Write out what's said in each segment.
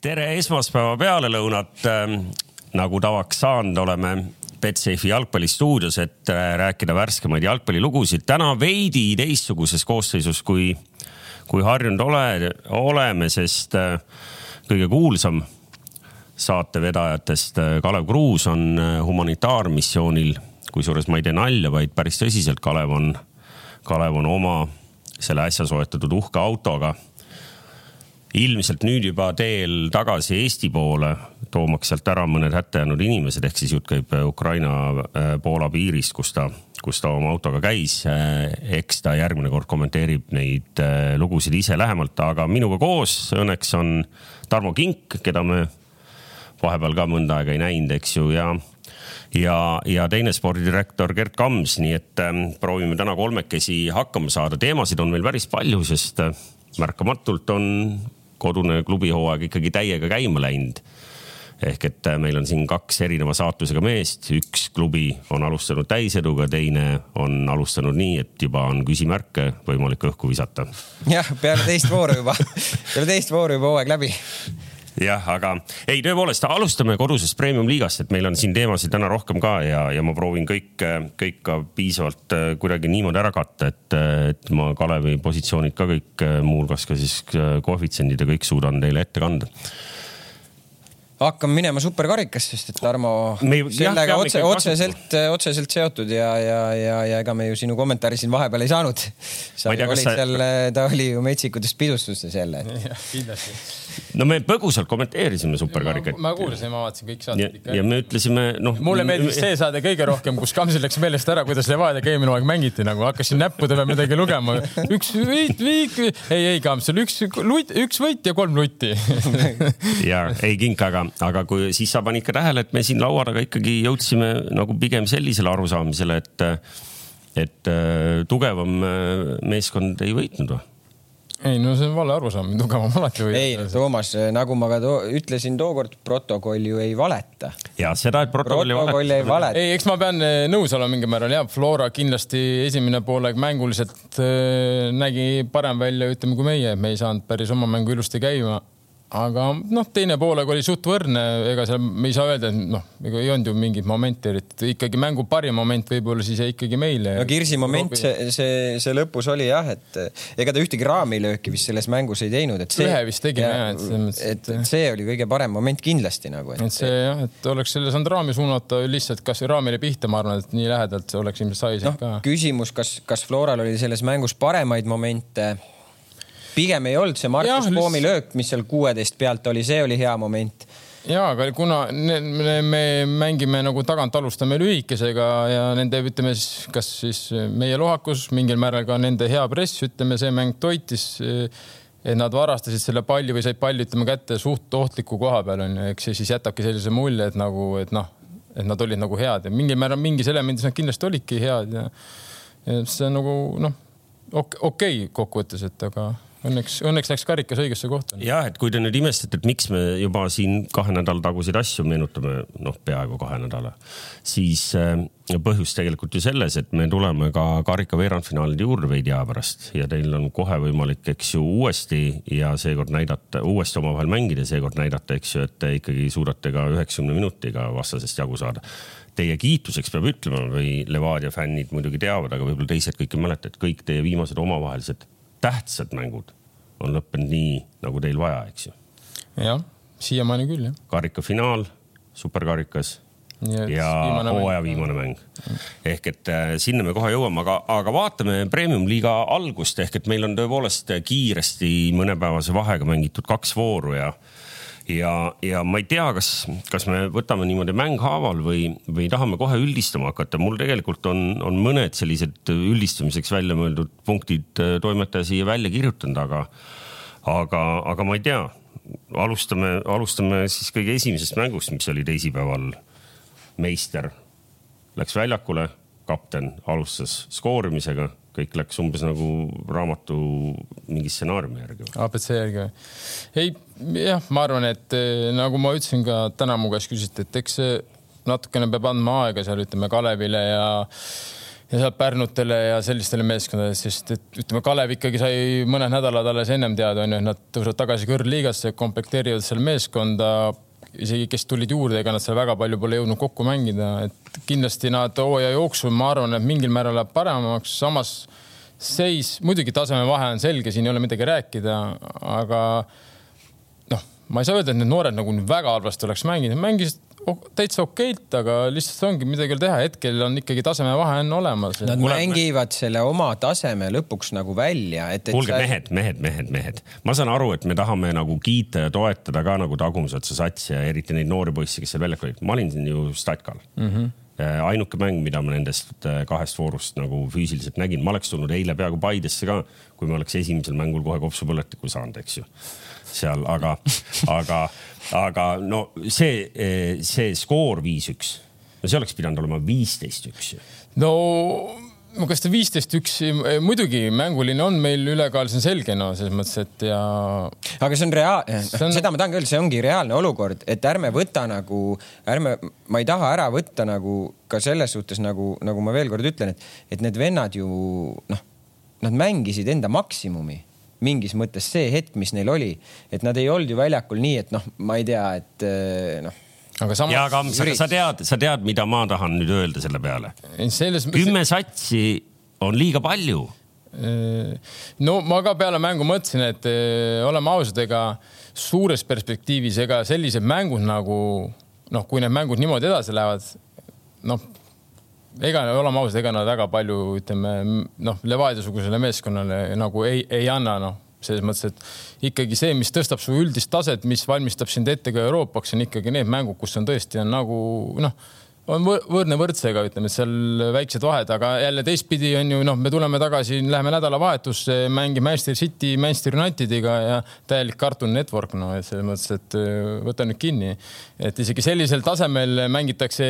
tere esmaspäeva pealelõunat. nagu tavaks saanud, oleme Betsafe'i jalgpallistuudios, et äh, rääkida värskemaid jalgpallilugusid. täna veidi teistsuguses koosseisus, kui, kui harjunud ole, oleme, sest äh, kõige kuulsam saatevedajatest äh, Kalev Kruus on humanitaarmissioonil, kusjuures ma ei tee nalja, vaid päris tõsiselt Kalev on, Kalev on oma selle äsja soetatud uhke autoga ilmselt nüüd juba teel tagasi Eesti poole, toomaks sealt ära mõned hätta jäänud inimesed, ehk siis jutt käib äh, Ukraina-Poola äh, piirist, kus ta, kus ta oma autoga käis. Äh, eks ta järgmine kord kommenteerib neid lugusid ise lähemalt, aga minuga koos õnneks on Tarmo Kink, keda me vahepeal ka mõnda aega ei näinud, eks ju, ja ja, ja teine spordidirektor Gerd Kams, nii et ähm, proovime täna kolmekesi hakkama saada. teemasid on meil päris palju, sest märkamatult on kodune klubihooaeg ikkagi täiega käima läinud. Ehk et äh, meil on siin kaks erineva saatusega meest, üks klubi on alustanud täiseduga, teine on alustanud nii, et juba on küsimärke võimalik õhku visata. jah, peale teist vooru juba. Peale teist vooru juba hooaeg läbi jah, aga ei, tõepoolest alustame kodusest premium-liigast, et meil on siin teemasid täna rohkem ka ja, ja ma proovin kõik, kõik ka piisavalt äh, kuidagi niimoodi ära katta, et, et ma Kalevi positsioonid ka kõik, äh, muuhulgas ka siis äh, koefitsiendid ja kõik suudan teile ette kanda hakkame minema superkarikasse, sest et Tarmo me, sellega jah, otse, otseselt, otseselt seotud ja, ja, ja, ja ega me ju sinu kommentaari siin vahepeal ei saanud. sa tea, olid sa... seal, ta oli ju metsikutes pidustustes jälle. kindlasti no me põgusalt kommenteerisime superkarikat. ma kuulsin, ma vaatasin kõik saated ikka. ja me ütlesime, noh. mulle meeldis see saade kõige rohkem, kus Kamsil läks meelest ära, kuidas Levadiaga eelmine hooaeg mängiti, nagu hakkasin näppude peal midagi lugema. üks võit, viik, ei, ei Kamsil üks üks võit ja kolm lutti ja ei kink, aga, aga kui siis sa panid ka tähele, et me siin laua taga ikkagi jõudsime nagu pigem sellisele arusaamisele, et, et äh, tugevam äh, meeskond ei võitnud või? ei no see on vale arusaam, tugevam alati võib. ei, Toomas, nagu ma ka to ütlesin tookord, protokoll ju ei valeta. ja seda, et protokoll, protokoll ei valeta. ei, eks ma pean nõus olema mingil määral ja Flora kindlasti esimene poolaeg mänguliselt äh, nägi parem välja, ütleme, kui meie, me ei saanud päris oma mängu ilusti käima aga noh, teine poolega oli suht võrdne, ega seal me ei saa öelda, et noh, ega ei olnud ju mingit momenti eriti, ikkagi mängu parim moment võib-olla siis jäi ikkagi meile. no Kirsi moment, see, see, see lõpus oli jah, et ega ta ühtegi raamilööki vist selles mängus ei teinud, et see. ühe vist tegi jah, et selles mõttes. et, et see oli kõige parem moment kindlasti nagu. et see jah, et oleks selle saanud raami suunata lihtsalt kas raamile pihta, ma arvan, et nii lähedalt oleks ilmselt sai no, ka. küsimus, kas, kas Floral oli selles mängus paremaid momente pigem ei olnud see Markus ja, Poomi löök, mis seal kuueteist pealt oli, see oli hea moment ja, aga kuna me, me mängime nagu tagant alustame lühikesega ja nende, ütleme siis, kas siis meie lohakus, mingil määral ka nende hea press, ütleme, see mäng toitis. et nad varastasid selle palli või said palli, ütleme kätte suht ohtliku koha peal onju, eks see siis jätabki sellise mulje, et nagu, et noh, et nad olid nagu head ja mingil määral mingis elemendis nad kindlasti olidki head ja, ja see nagu noh, okei okay, kokkuvõttes, et aga õnneks, õnneks läks karikas õigesse kohta. jah, et kui te nüüd imestate, et miks me juba siin kahe nädala taguseid asju meenutame, noh, peaaegu kahe nädala, siis äh, põhjus tegelikult ju selles, et me tuleme ka karika veerandfinaalide juurde veidi aja pärast ja teil on kohe võimalik, eks ju, uuesti ja seekord näidata, uuesti omavahel mängida, seekord näidata, eks ju, et te ikkagi suudate ka üheksakümne minutiga vastasest jagu saada teie kiituseks peab ütlema või Levadia fännid muidugi teavad, aga võib-olla teised kõik ei mäleta, et kõik teie viimased omavahelised tähtsad mängud on lõppenud nii, nagu teil vaja, eks ju. jah, siiamaani küll jah. karikafinaal, superkarikas ja, ja hooaja viimane mäng. ehk et äh, sinna me kohe jõuame, aga, aga vaatame premium-liiga algust ehk et meil on tõepoolest kiiresti mõnepäevase vahega mängitud kaks vooru ja ja, ja ma ei tea, kas, kas me võtame niimoodi mänghaaval või, või tahame kohe üldistama hakata. mul tegelikult on, on mõned sellised üldistamiseks välja mõeldud punktid äh, toimetaja siia välja kirjutanud, aga, aga, aga ma ei tea. alustame, alustame siis kõige esimesest mängust, mis oli teisipäeval. meister läks väljakule, kapten alustas skoorimisega kõik läks umbes nagu raamatu mingi stsenaariumi järgi. abc järgi või? ei, jah, ma arvan, et eh, nagu ma ütlesin ka täna mu käest küsiti, et eks natukene peab andma aega seal ütleme Kalevile ja ja sealt Pärnutele ja sellistele meeskondadele, sest et ütleme, Kalev ikkagi sai mõned nädalad alles ennem teada, onju, et nad tõusevad tagasi kõrgliigasse, komplekteerivad seal meeskonda. Isegi kes tulid juurde, ega nad seal väga palju pole jõudnud kokku mängida, et kindlasti nad hooaja jooksul, ma arvan, et mingil määral läheb paremaks, samas seis, muidugi tasemevahe on selge, siin ei ole midagi rääkida, aga noh, ma ei saa öelda, et need noored nagu väga halvasti oleks mänginud, mängisid täitsa okeilt, aga lihtsalt ongi midagi ei ole teha, hetkel on ikkagi tasemevahe on olemas. Nad Mule... mängivad selle oma taseme lõpuks nagu välja, et, et. kuulge sa... mehed, mehed, mehed, mehed, ma saan aru, et me tahame nagu kiita ja toetada ka nagu tagumise otsa satsi ja eriti neid noori poisse, kes seal väljakul olid. ma olin siin ju statkal mm. -hmm ainuke mäng, mida ma nendest äh, kahest voorust nagu füüsiliselt nägin, ma oleks tulnud eile peaaegu Paidesse ka, kui ma oleks esimesel mängul kohe kopsupõletiku saanud, eks ju seal, aga, aga, aga no see, see skoor viis-üks, no see oleks pidanud olema viisteist-üks ju. no kas ta viisteist üks, muidugi mänguline on meil ülekaal, see on selge, no selles mõttes, et ja. aga see on reaal-, on... seda ma tahangi öelda, see ongi reaalne olukord, et ärme võta nagu, ärme, ma ei taha ära võtta nagu ka selles suhtes nagu, nagu ma veel kord ütlen, et, et need vennad ju noh, nad mängisid enda maksimumi mingis mõttes see hetk, mis neil oli, et nad ei olnud ju väljakul nii, et noh, ma ei tea, et noh aga samas. ja aga sa, sa tead, sa tead, mida ma tahan nüüd öelda selle peale? Selles... kümme satsi on liiga palju. no ma ka peale mängu mõtlesin, et öö, oleme ausad, ega suures perspektiivis, ega sellised mängud nagu noh, kui need mängud niimoodi edasi lähevad, noh ega oleme ausad, ega nad väga palju ütleme noh, Levadia-sugusele meeskonnale nagu ei, ei anna noh, selles mõttes, et ikkagi see, mis tõstab su üldist taset, mis valmistab sind ette ka Euroopaks, on ikkagi need mängud, kus on tõesti on nagu noh on võrdne võrdsega, ütleme, seal väiksed vahed, aga jälle teistpidi on ju noh, me tuleme tagasi, läheme nädalavahetusse, mängime Manchester City, Manchester Unitediga ja täielik Cartoon Network, no et selles mõttes, et äh, võta nüüd kinni. et isegi sellisel tasemel mängitakse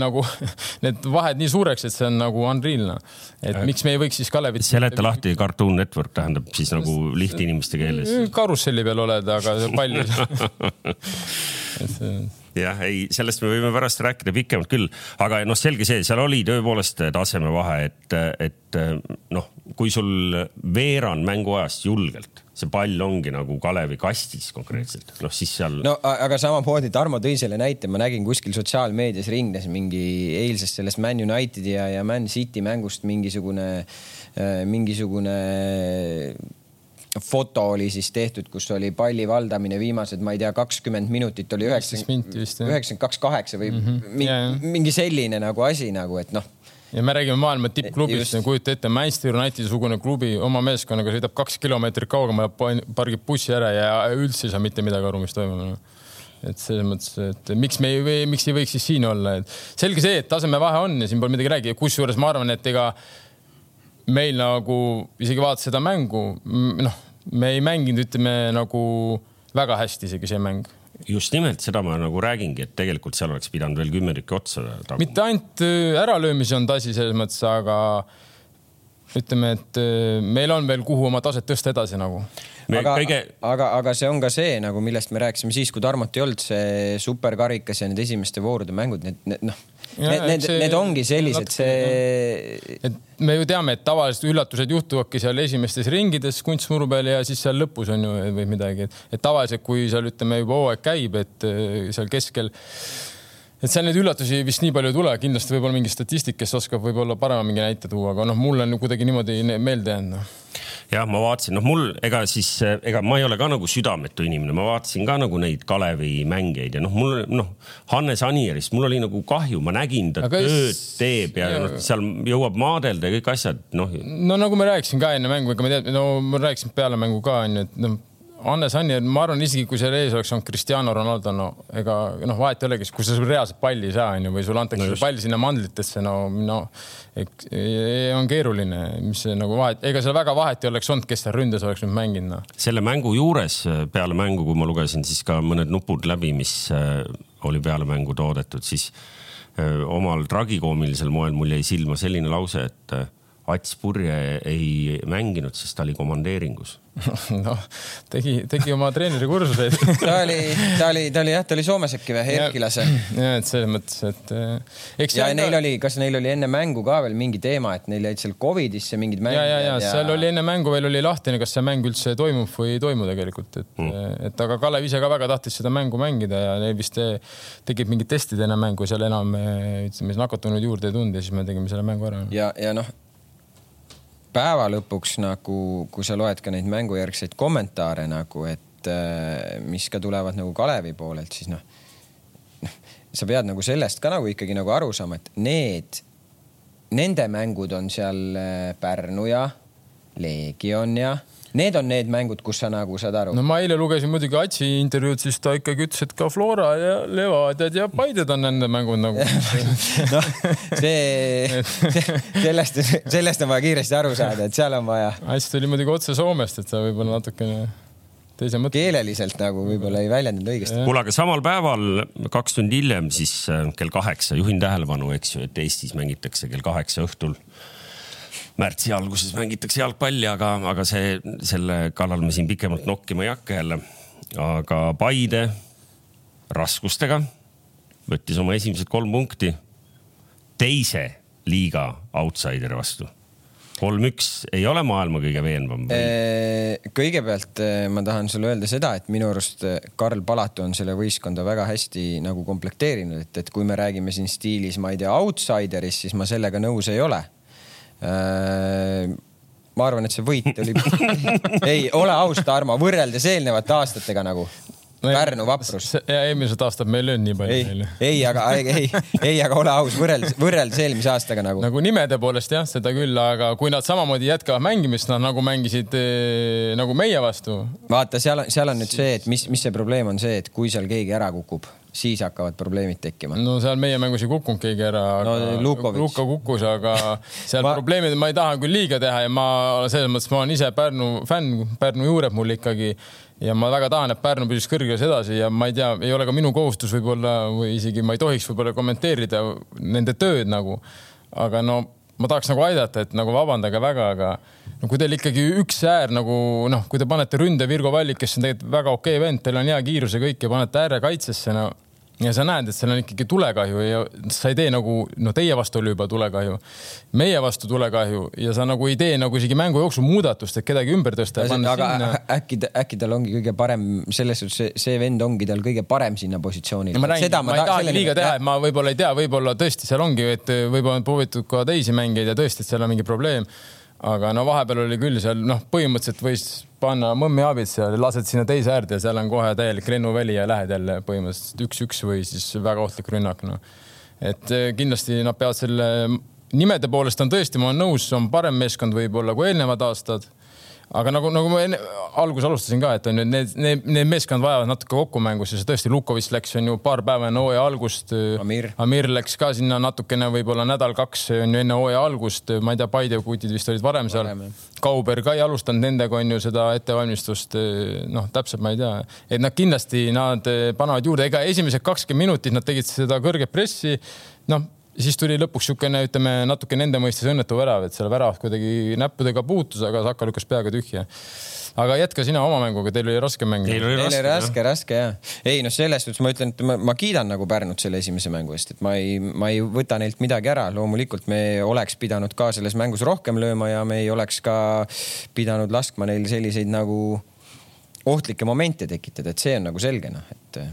nagu need vahed nii suureks, et see on nagu unreal noh. et miks me ei võiks siis Kalevit. seleta lahti, Cartoon Network tähendab siis nagu lihtinimeste keeles. karusselli peal oled, aga palli et see jah, ei, sellest me võime pärast rääkida pikemalt küll, aga noh, selge see, seal oli tõepoolest tasemevahe, et, et noh, kui sul veerand mänguajast julgelt see pall ongi nagu Kalevi kastis konkreetselt, noh siis seal. no aga samamoodi Tarmo tõi selle näite, ma nägin kuskil sotsiaalmeedias ringles mingi eilsest sellest Man Unitedi ja, ja Man City mängust mingisugune, mingisugune foto oli siis tehtud, kus oli palli valdamine viimased, ma ei tea, kakskümmend minutit oli üheksakümmend, üheksakümmend kaks, kaheksa või mm -hmm. mingi, yeah. mingi selline nagu asi nagu, et noh. Ja me räägime maailma tippklubist, kujuta ette, Manchester Unitedi sugune klubi oma meeskonnaga sõidab kaks kilomeetrit kaugemale, pargib bussi ära ja üldse ei saa mitte midagi aru, mis toimub no.. et selles mõttes, et miks me ei, miks ei võiks siis siin olla, et selge see, et tasemevahe on ja siin pole midagi rääkida, kusjuures ma arvan, et ega meil nagu isegi vaadates seda mängu, noh, me ei mänginud, ütleme nagu väga hästi isegi see mäng just nimelt seda ma nagu räägingi, et tegelikult seal oleks pidanud veel kümme tükki otsa taguma. mitte ainult äh, äralöömisi on tasi selles mõttes, aga ütleme, et äh, meil on veel, kuhu oma taset tõsta edasi nagu. aga kõige..., aga, aga see on ka see nagu, millest me rääkisime siis, kui Tarmot ei olnud, see superkarikas ja need esimeste voorude mängud, need, need noh Need, need, need ongi sellised, see. et me ju teame, et tavaliselt üllatused juhtuvadki seal esimestes ringides kunstmuru peal ja siis seal lõpus on ju või midagi, et, tavaliselt, kui seal ütleme juba hooaeg käib, et äh, seal keskel et seal neid üllatusi vist nii palju ei tule, kindlasti võib-olla mingi statistik, kes oskab võib-olla parema mingi näite tuua, aga noh, mul on kuidagi niimoodi meelde jäänud no jah, ma vaatasin, noh, mul ega siis, ega ma ei ole ka nagu südametu inimene, ma vaatasin ka nagu neid Kalevi mängijaid ja noh, mul noh, Hannes Anierist, mul oli nagu kahju, ma nägin ta Aga tööd teeb ja, ja noh, seal jõuab maadelda ja kõik asjad, noh. no nagu me rääkisime ka enne mängu, ega ma tean, no ma rääkisin peale mängu ka onju, et noh Hannes Anni, ma arvan isegi kui seal ees oleks olnud Cristiano Ronaldo, no ega noh, vahet ei olegi, kui sa reaalselt palli ei saa, onju, või sulle antakse no pall sinna mandlitesse, no, no on keeruline, mis nagu vahet, ega seal väga vahet ei oleks olnud, kes seal ründes oleks nüüd mänginud no.. selle mängu juures peale mängu, kui ma lugesin siis ka mõned nupud läbi, mis äh, oli peale mängu toodetud, siis äh, omal tragikoomilisel moel mul jäi silma selline lause, et äh, Ats Purje ei mänginud, sest ta oli komandeeringus noh, tegi, tegi oma treenerikursuseid ta oli, ta oli, ta oli jah, ta oli Soomes äkki või, Erkilase. ja, et selles mõttes, et eh, eks. ja neil ka... oli, kas neil oli enne mängu ka veel mingi teema, et neil jäid seal Covidisse mingid mängud. ja, ja, ja, ja seal oli enne mängu veel oli lahtine, kas see mäng üldse toimub või ei toimu tegelikult, et mm., et aga Kalev ise ka väga tahtis seda mängu mängida ja neil vist eh, tegid mingid testid enne mängu, seal enam eh, ütleme, nakatunuid juurde ei tulnud ja siis me tegime selle mängu ära. ja, ja noh päeva lõpuks nagu, kui sa loed ka neid mängujärgseid kommentaare nagu, et äh, mis ka tulevad nagu Kalevi poolelt, siis noh, noh, sa pead nagu sellest ka nagu ikkagi nagu aru saama, et need, nende mängud on seal äh, Pärnu ja Leegion ja need on need mängud, kus sa nagu saad aru. no ma eile lugesin muidugi Atsi intervjuud, siis ta ikkagi ütles, et ka Flora ja Levadiad ja Paided on nende mängud nagu noh, see, sellest, sellest on vaja kiiresti aru saada, et seal on vaja. Ats tuli muidugi otse Soomest, et sa võib-olla natukene teise mõtte. keeleliselt nagu võib-olla ei väljendanud õigesti. kuule, aga samal päeval, kaks tundi hiljem, siis äh, kell kaheksa, juhin tähelepanu, eks ju, et Eestis mängitakse kell kaheksa õhtul märtsi alguses mängitakse jalgpalli, aga, aga see, selle kallal me siin pikemalt nokkima ei hakka jälle. aga Paide raskustega võttis oma esimesed kolm punkti teise liiga outsideri vastu kolm-üks ei ole maailma kõige veenvam või? kõigepealt ma tahan sulle öelda seda, et minu arust Karl Palatu on selle võistkonda väga hästi nagu komplekteerinud, et, et kui me räägime siin stiilis, ma ei tea, outsiderist, siis ma sellega nõus ei ole Äh, ma arvan, et see võit oli ei, ole aus, Tarmo, võrreldes eelnevate aastatega nagu. Pärnu vaprus. ja eelmised aastad meil ei olnud nii palju. ei, ei, aga ei, ei, aga ole aus, võrreldes, võrreldes eelmise aastaga nagu. nagu nimede poolest jah, seda küll, aga kui nad samamoodi jätkavad mängimist, nad nagu mängisid eh, nagu meie vastu. vaata, seal on, seal on nüüd see, et mis, mis see probleem on see, et kui seal keegi ära kukub siis hakkavad probleemid tekkima. no seal meie mängus ei kukkunud keegi ära. no. Luka kukkus, aga seal ma... probleemid, ma ei taha küll liiga teha ja ma selles mõttes, ma olen ise Pärnu fänn, Pärnu juured mul ikkagi ja ma väga tahan, et Pärnu püsiks kõrges edasi ja ma ei tea, ei ole ka minu kohustus võib-olla või isegi ma ei tohiks võib-olla kommenteerida nende tööd nagu. aga no ma tahaks nagu aidata, et nagu vabandage väga, aga no kui teil ikkagi üks äär nagu noh, kui te panete ründe Virgo Vallik, kes on tegelikult väga okei okay vend, teil on hea kiirus ja kõik ja panete ääre kaitsesse, no ja sa näed, et seal on ikkagi tulekahju ja sa ei tee nagu, no teie vastu oli juba tulekahju, meie vastu tulekahju ja sa nagu ei tee nagu isegi mängu jooksul muudatust, et kedagi ümber tõsta. aga sinna. äkki, äkki tal ongi kõige parem, selles suhtes see, vend ongi tal kõige parem sinna positsioonile. ma räägin, ma, ma ei tahagi liiga teha, et ma võib-olla ei tea, võib-olla tõesti seal ongi, et võib-olla on proovitud ka teisi mängijaid ja tõesti, et seal on mingi probleem aga no vahepeal oli küll seal noh, põhimõtteliselt võis panna mõmmi abid seal, lased sinna teise äärde ja seal on kohe täielik lennuväli ja lähed jälle põhimõtteliselt üks-üks või siis väga ohtlik rünnak, noh. et eh, kindlasti nad peavad selle, nimede poolest on tõesti, ma olen nõus, on parem meeskond võib-olla kui eelnevad aastad aga nagu, nagu ma enne alguses alustasin ka, et on ju need, need, need meeskond vajavad natuke kokkumängus ja see tõesti Lukovitš läks, on ju paar päeva enne hooaja algust. Amir. Amir läks ka sinna natukene, võib-olla nädal-kaks on ju enne hooaja algust, ma ei tea, Paide kutid vist olid varem seal. Kauber ka ei alustanud nendega on ju seda ettevalmistust, noh, täpselt ma ei tea, et nad kindlasti, nad panevad juurde, ega esimesed kakskümmend minutit nad tegid seda kõrget pressi, noh siis tuli lõpuks niisugune, ütleme natuke nende mõistes õnnetu värav, et seal värav kuidagi näppudega puutus, aga Saka lükkas peaga tühja. aga jätka sina oma mänguga, teil oli raske mäng. Teil oli raske, raske, raske jah. ei noh, selles suhtes ma ütlen, et ma, ma kiidan nagu Pärnut selle esimese mängu eest, et ma ei, ma ei võta neilt midagi ära, loomulikult me oleks pidanud ka selles mängus rohkem lööma ja me ei oleks ka pidanud laskma neil selliseid nagu ohtlikke momente tekitada, et see on nagu selge noh, et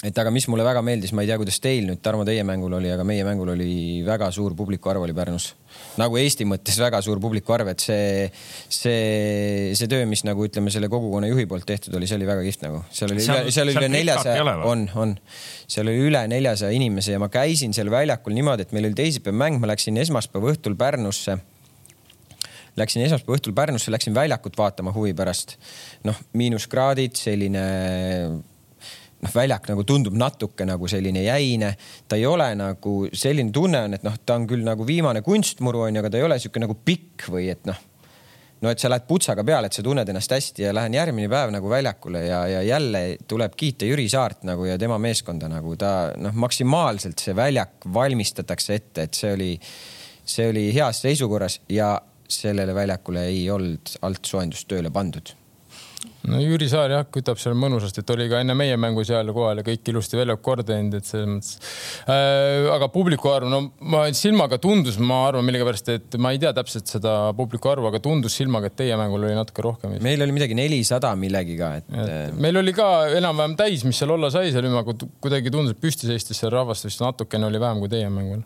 et aga mis mulle väga meeldis, ma ei tea, kuidas teil nüüd, Tarmo, teie mängul oli, aga meie mängul oli väga suur publiku arv oli Pärnus. nagu Eesti mõttes väga suur publiku arv, et see, see, see töö, mis nagu ütleme, selle kogukonna juhi poolt tehtud oli, see oli väga kihvt nagu. seal oli, seal, seal oli üle neljasaja, on, on. seal oli üle neljasaja inimese ja ma käisin seal väljakul niimoodi, et meil oli teisipäev mäng, ma läksin esmaspäeva õhtul Pärnusse läksin esmaspäeva õhtul Pärnusse, läksin väljakut vaatama huvi pärast. noh, miinuskraadid, selline noh, väljak nagu tundub natuke nagu selline jäine, ta ei ole nagu selline tunne on, et noh, ta on küll nagu viimane kunstmuru on ju, aga ta ei ole sihuke nagu pikk või et noh, no et sa lähed putsaga peale, et sa tunned ennast hästi ja lähen järgmine päev nagu väljakule ja, ja jälle tuleb kiita Jüri Saart nagu ja tema meeskonda nagu. Ta noh, maksimaalselt see väljak valmistatakse ette, et see oli see oli heas seisukorras ja sellele väljakule ei olnud altsoojendust tööle pandud no Jüri Saar jah, kütab seal mõnusasti, et oli ka enne meie mängu seal kohal ja kõik ilusti väljaku korda teinud, et selles mõttes äh,. aga publiku arv, no ma silmaga tundus, ma arvan millegipärast, et ma ei tea täpselt seda publiku arvu, aga tundus silmaga, et teie mängul oli natuke rohkem. meil oli midagi nelisada millegiga, et, et. Äh, meil oli ka enam-vähem täis, mis seal olla sai, seal aga kuidagi tundus, et püsti seistes seal rahvast vist natukene oli vähem kui teie mängul.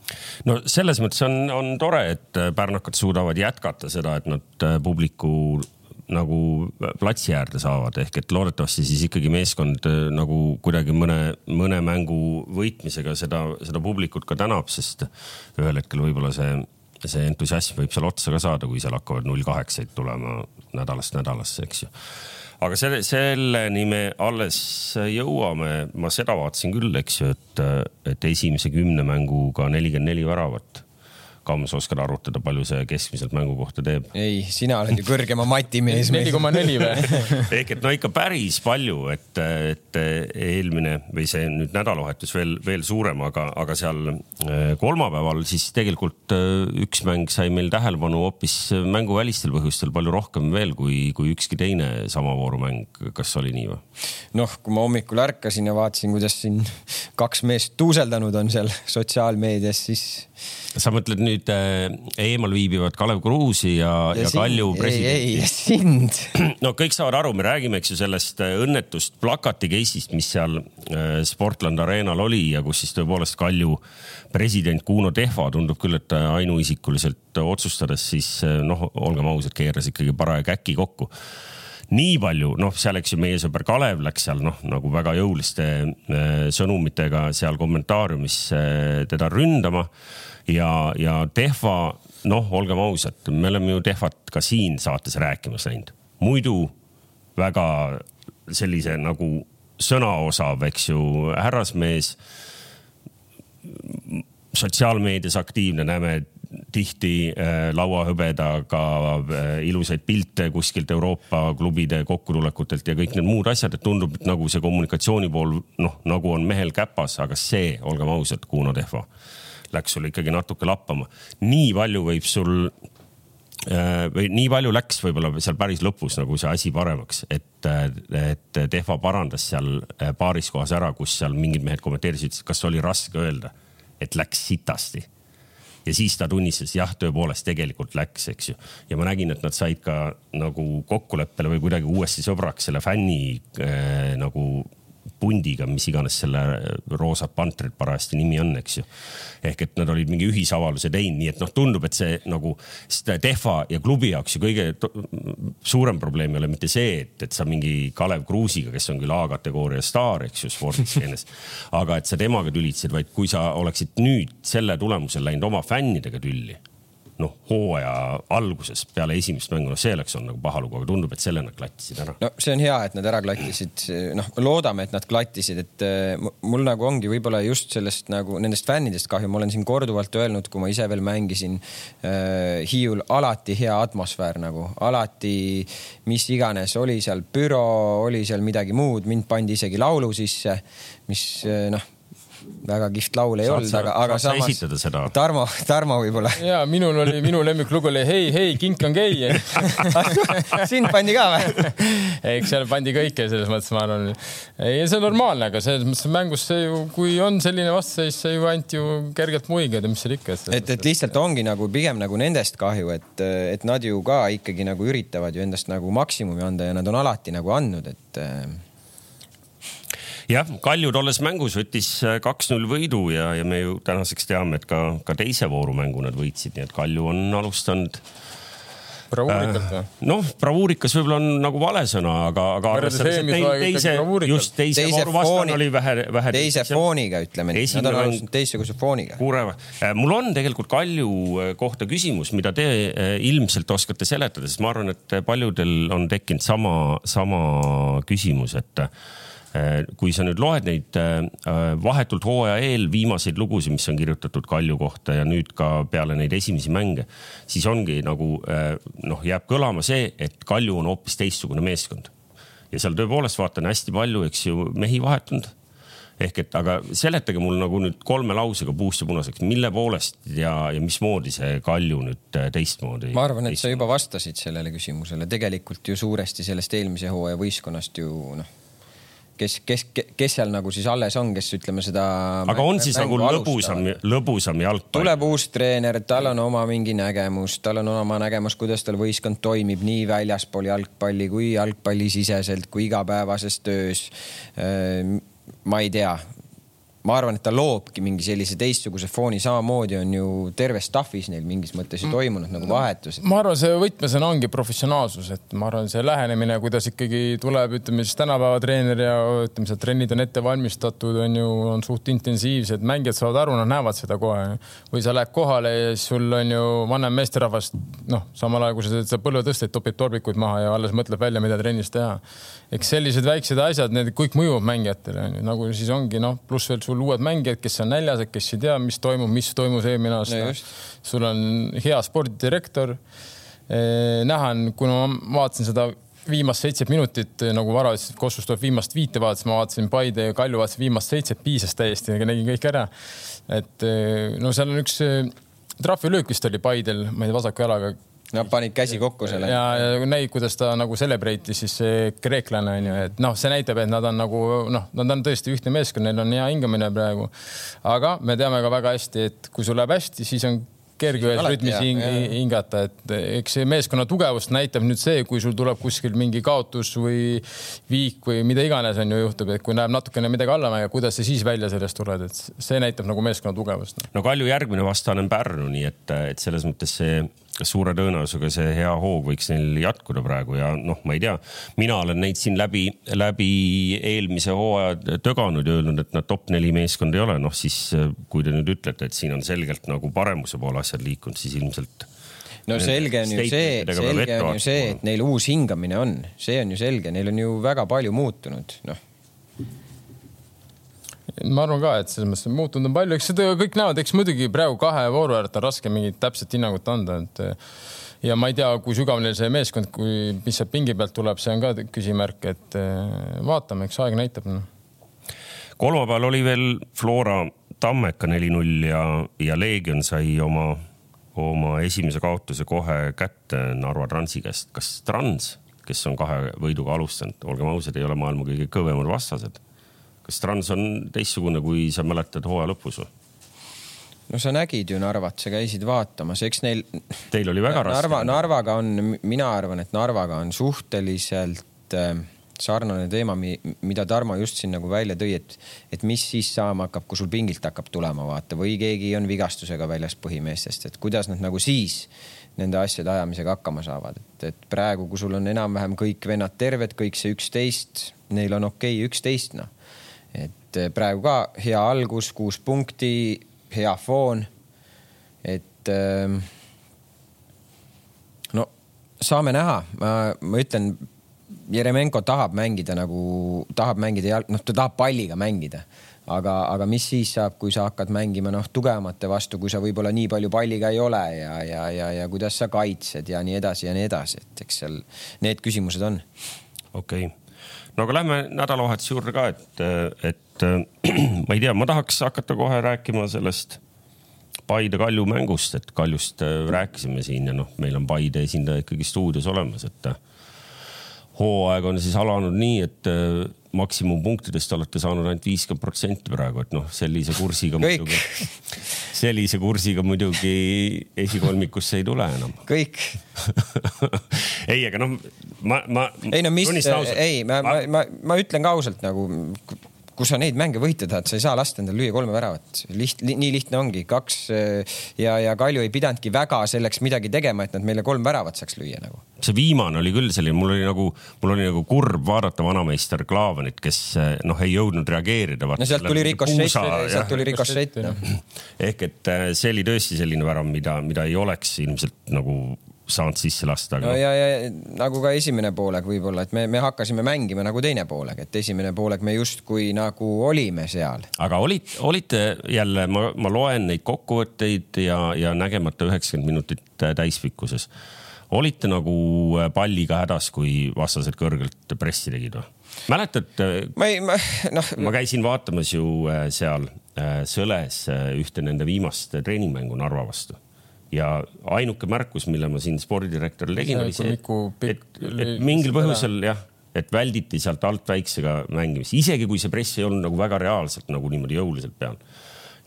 no selles mõttes on, on tore, et pärnakad suudavad jätkata seda, et nad äh, publiku nagu platsi äärde saavad, ehk et loodetavasti siis ikkagi meeskond äh, nagu kuidagi mõne, mõne mängu võitmisega seda, seda publikut ka tänab, sest ühel hetkel võib-olla see, see entusiasm võib seal otsa ka saada, kui seal hakkavad null kaheksaid tulema nädalast nädalasse, eks ju. aga selle, selleni me alles jõuame, ma seda vaatasin küll, eks ju, et, et esimese kümne mänguga nelikümmend neli väravat Kams, oskad arvutada, palju see keskmiselt mängu kohta teeb? ei, sina oled ju kõrgema mati mees. neli koma neli või? ehk et no ikka päris palju, et, et eelmine või see nüüd nädalavahetus veel, veel suurem, aga, aga seal äh, kolmapäeval siis tegelikult äh, üks mäng sai meil tähelepanu hoopis mänguvälistel põhjustel palju rohkem veel kui, kui ükski teine sama vooru mäng. kas oli nii või? noh, kui ma hommikul ärkasin ja vaatasin, kuidas siin kaks meest tuuseldanud on seal sotsiaalmeedias, siis sa mõtled nüüd äh, eemal viibivat Kalev Kruusi ja, ja, ja sind, Kalju presidenti? ei, ei, sind. no kõik saavad aru, me räägime, eks ju, sellest äh, õnnetust plakati case'ist, mis seal äh, Sportland Arenal oli ja kus siis tõepoolest Kalju president Kuno Tehva tundub küll, et ainuisikuliselt otsustades siis noh, olgem ausad, keeras ikkagi paraja käki kokku nii palju, noh, seal, eks ju, meie sõber Kalev läks seal noh, nagu väga jõuliste sõnumitega seal kommentaariumis teda ründama ja, ja Tehva, noh, olgem ausad, me oleme ju Tehvat ka siin saates rääkimas näinud. muidu väga sellise nagu sõnaosav, eks ju, härrasmees. sotsiaalmeedias aktiivne, näeme tihti äh, lauahõbedaga äh, ilusaid pilte kuskilt Euroopa klubide kokkutulekutelt ja kõik need muud asjad, et tundub, et nagu see kommunikatsiooni pool noh, nagu on mehel käpas, aga see, olgem ausad, Kuno Tehva läks sul ikkagi natuke lappama. nii palju võib sul äh, või nii palju läks võib-olla seal päris lõpus nagu see asi paremaks, et, et Tehva parandas seal äh, paaris kohas ära, kus seal mingid mehed kommenteerisid, kas oli raske öelda, et läks sitasti. Ja siis ta tunnistas, jah, tõepoolest tegelikult läks, eks ju. ja ma nägin, et nad said ka nagu kokkuleppele või kuidagi uuesti sõbraks selle fänni äh, nagu pundiga, mis iganes selle roosa pantrid parajasti nimi on, eks ju. ehk et nad olid mingi ühisavalduse teinud, nii et noh, tundub, et see nagu Tehva ja klubi jaoks ju kõige suurem probleem ei ole mitte see, et, et sa mingi Kalev Kruusiga, kes on küll A-kategooria staar, eks ju, spordistseenes aga et sa temaga tülitsesid, vaid kui sa oleksid nüüd selle tulemusel läinud oma fännidega tülli noh, hooaja alguses peale esimest mängu, noh, see oleks olnud nagu paha lugu, aga tundub, et selle nad klattisid ära. no see on hea, et nad ära klattisid, noh, loodame, et nad klattisid, et äh, mul nagu ongi võib-olla just sellest nagu nendest fännidest kahju, ma olen siin korduvalt öelnud, kui ma ise veel mängisin äh,. Hiiul alati hea atmosfäär nagu, alati mis iganes, oli seal büroo, oli seal midagi muud, mind pandi isegi laulu sisse, mis äh, noh väga kihvt laul ei saad olnud, aga, aga samas Tarmo, Tarmo võib-olla. ja minul oli, minu lemmiklugu oli Hei, hei, kink on gei sind pandi ka või? eks seal pandi kõike selles mõttes, ma arvan. ei, see on normaalne, aga selles mõttes mängus see ju, kui on selline vastuseis, see ju ainult ju kergelt muigad ja mis seal ikka. et, et lihtsalt ongi nagu pigem nagu nendest kahju, et, et nad ju ka ikkagi nagu üritavad ju endast nagu maksimumi anda ja nad on alati nagu andnud, et jah, Kalju tolles mängus võttis äh, kaks-null võidu ja, ja me ju tänaseks teame, et ka, ka teise voorumängu nad võitsid, nii et Kalju on alustanud bravuurikalt või? Äh, noh, bravuurikas võib-olla on nagu vale sõna, aga, aga arvestades, et teil teise, just teise, teise vooru vastane oli vähe, vähe. teise fooniga ütleme nii, nad on alustanud teistsuguse fooniga. kuule, äh, mul on tegelikult Kalju kohta küsimus, mida te ilmselt oskate seletada, sest ma arvan, et paljudel on tekkinud sama, sama küsimus, et Äh, kui sa nüüd loed neid äh, vahetult hooaja eel viimaseid lugusid, mis on kirjutatud Kalju kohta ja nüüd ka peale neid esimesi mänge, siis ongi nagu äh, noh, jääb kõlama see, et Kalju on hoopis teistsugune meeskond. ja seal tõepoolest vaatan hästi palju, eks ju, mehi vahetunud ehk et, aga seletage mul nagu nüüd kolme lausega puust ja punaseks, mille poolest ja, ja mismoodi see Kalju nüüd äh, teistmoodi? ma arvan, et sa juba vastasid sellele küsimusele, tegelikult ju suuresti sellest eelmise hooaja võistkonnast ju noh kes, kes, kes seal nagu siis alles on, kes ütleme seda. aga on siis nagu lõbusam, lõbusam jalgpall? tuleb uus treener, tal on oma mingi nägemus, tal on oma nägemus, kuidas tal võistkond toimib nii väljaspool jalgpalli kui jalgpallisiseselt kui igapäevases töös. Äh, ma ei tea, ma arvan, et ta loobki mingi sellise teistsuguse fooni, samamoodi on ju terves staff'is neil mingis mõttes ju toimunud nagu vahetus. ma arvan, see võtmesõna ongi professionaalsus, et ma arvan, see lähenemine, kuidas ikkagi tuleb, ütleme siis tänapäeva treener ja ütleme, seal trennid on ette valmistatud, on ju, on suht intensiivsed, mängijad saavad aru, nad näevad seda kohe. või sa lähed kohale ja siis sul on ju vanem meesterahvas, noh, samal ajal kui sa teed seda põlvetõsteid, topib torbikuid maha ja alles mõtleb välja, mida trennis teha. Eks sellised väiksed asjad, need kõik mõjuvad mängijatele, on ju, nagu siis ongi noh, pluss veel sul uued mängijad, kes on näljased, kes ei tea, mis toimub, mis toimus eelmine aasta. sul on hea spordidirektor. näha on, kuna ma vaatasin seda viimast seitset minutit nagu Varo ütles, et Kossus tuleb viimast viite vaadates, ma vaatasin Paide ja Kalju vaatasin viimast seitset, piisas täiesti, nägin kõik ära. et no seal on üks trahvilöök vist oli Paidel, ma ei tea, vasaku jalaga Nad panid käsi kokku selle. ja, ja näid, kuidas ta nagu celebrate'is siis see kreeklane on ju, et noh, see näitab, et nad on nagu noh, nad on tõesti ühtne meeskond, neil on hea hingamine praegu. aga me teame ka väga hästi, et kui sul läheb hästi, siis on kerge ühes rütmis hing, hingata, et eks see meeskonna tugevust näitab nüüd see, kui sul tuleb kuskil mingi kaotus või viik või mida iganes on ju juhtub, et kui läheb natukene midagi allamäge, kuidas sa siis välja sellest tuled, et see näitab nagu meeskonna tugevust. no Kalju järgmine vastane on Pärnu, nii et, et selles mõttes see suure tõenäosusega see hea hoog võiks neil jätkuda praegu ja noh, ma ei tea, mina olen neid siin läbi, läbi eelmise hooaja töganud ja öelnud, et nad top neli meeskond ei ole, noh siis kui te nüüd ütlete, et siin on selgelt nagu paremuse poole asjad liikunud, siis ilmselt no selge on ju see, selge on ju see, et neil uus hingamine on, see on ju selge, neil on ju väga palju muutunud, noh ma arvan ka, et selles mõttes muutunud on palju, eks seda kõik näevad, eks muidugi praegu kahe vooru äärelt on raske mingit täpset hinnangut anda, et ja ma ei tea, kui sügav neil see meeskond, kui, mis sealt pingi pealt tuleb, see on ka küsimärk, et vaatame, eks aeg näitab no.. kolmapäeval oli veel Flora Tammeka neli-null ja, ja Leegion sai oma, oma esimese kaotuse kohe kätte Narva Transi käest. kas Trans, kes on kahe võiduga alustanud, olgem ausad, ei ole maailma kõige kõvemad vastased kas Trans on teistsugune, kui sa mäletad hooaja lõpus või? no sa nägid ju Narvat, sa käisid vaatamas, eks neil. Teil oli väga raske. Narva, Narvaga on, mina arvan, et Narvaga on suhteliselt äh, sarnane teema, mida Tarmo just siin nagu välja tõi, et, et mis siis saama hakkab, kui sul pingilt hakkab tulema, vaata, või keegi on vigastusega väljas põhimeestest, et kuidas nad nagu siis nende asjade ajamisega hakkama saavad, et, et praegu, kui sul on enam-vähem kõik vennad terved, kõik see üksteist, neil on okei okay, üksteist, noh et eh, praegu ka hea algus, kuus punkti, hea foon. et ehm, no saame näha, ma, ma ütlen, Jeremenko tahab mängida nagu, tahab mängida jalg, noh, ta tahab palliga mängida aga, aga mis siis saab, kui sa hakkad mängima noh, tugevamate vastu, kui sa võib-olla nii palju palliga ei ole ja, ja, ja, ja kuidas sa kaitsed ja nii edasi ja nii edasi, et eks seal need küsimused on. okei okay no aga lähme nädalavahetuse juurde ka, et, et ma ei tea, ma tahaks hakata kohe rääkima sellest Paide Kalju mängust, et Kaljust äh, rääkisime siin ja noh, meil on Paide esindaja ikkagi stuudios olemas, et äh, hooaeg on siis alanud nii, et äh, maksimumpunktidest olete saanud ainult viiskümmend protsenti praegu, et noh, sellise kursiga muidugi, sellise kursiga muidugi esikolmikusse ei tule enam. kõik ei, aga noh, ma, ma. ei no mis, ei, ma, ma, ma, ma ütlen ka ausalt nagu kui sa neid mänge võita tahad, sa ei saa lasta endale lüüa kolme väravat. liht-, nii lihtne ongi, kaks ja, ja Kalju ei pidanudki väga selleks midagi tegema, et nad meile kolm väravat saaks lüüa nagu. see viimane oli küll selline, mul oli nagu, mul oli nagu kurb vaadata vanameister Klaavanit, kes noh, ei jõudnud reageerida. no sealt tuli rikošett, sealt tuli rikošett no.. ehk et äh, see oli tõesti selline värav, mida, mida ei oleks ilmselt nagu saanud sisse lasta aga.... no ja, ja nagu ka esimene poolek võib-olla, et me, me hakkasime mängima nagu teine poolek, et esimene poolek me justkui nagu olime seal. aga olid, olite jälle, ma, ma loen neid kokkuvõtteid ja, ja nägemata üheksakümmend minutit täispikkuses. olite nagu palliga hädas, kui vastased kõrgelt pressi tegid või? mäletad? ma ei, ma noh. ma käisin vaatamas ju seal Sõles ühte nende viimast treeningmängu Narva vastu ja ainuke märkus, mille ma siin spordidirektorile tegin, oli see, et, et, et mingil põhjusel jah, et välditi sealt alt väiksega mängimist, isegi kui see press ei olnud nagu väga reaalselt nagu niimoodi jõuliselt peal.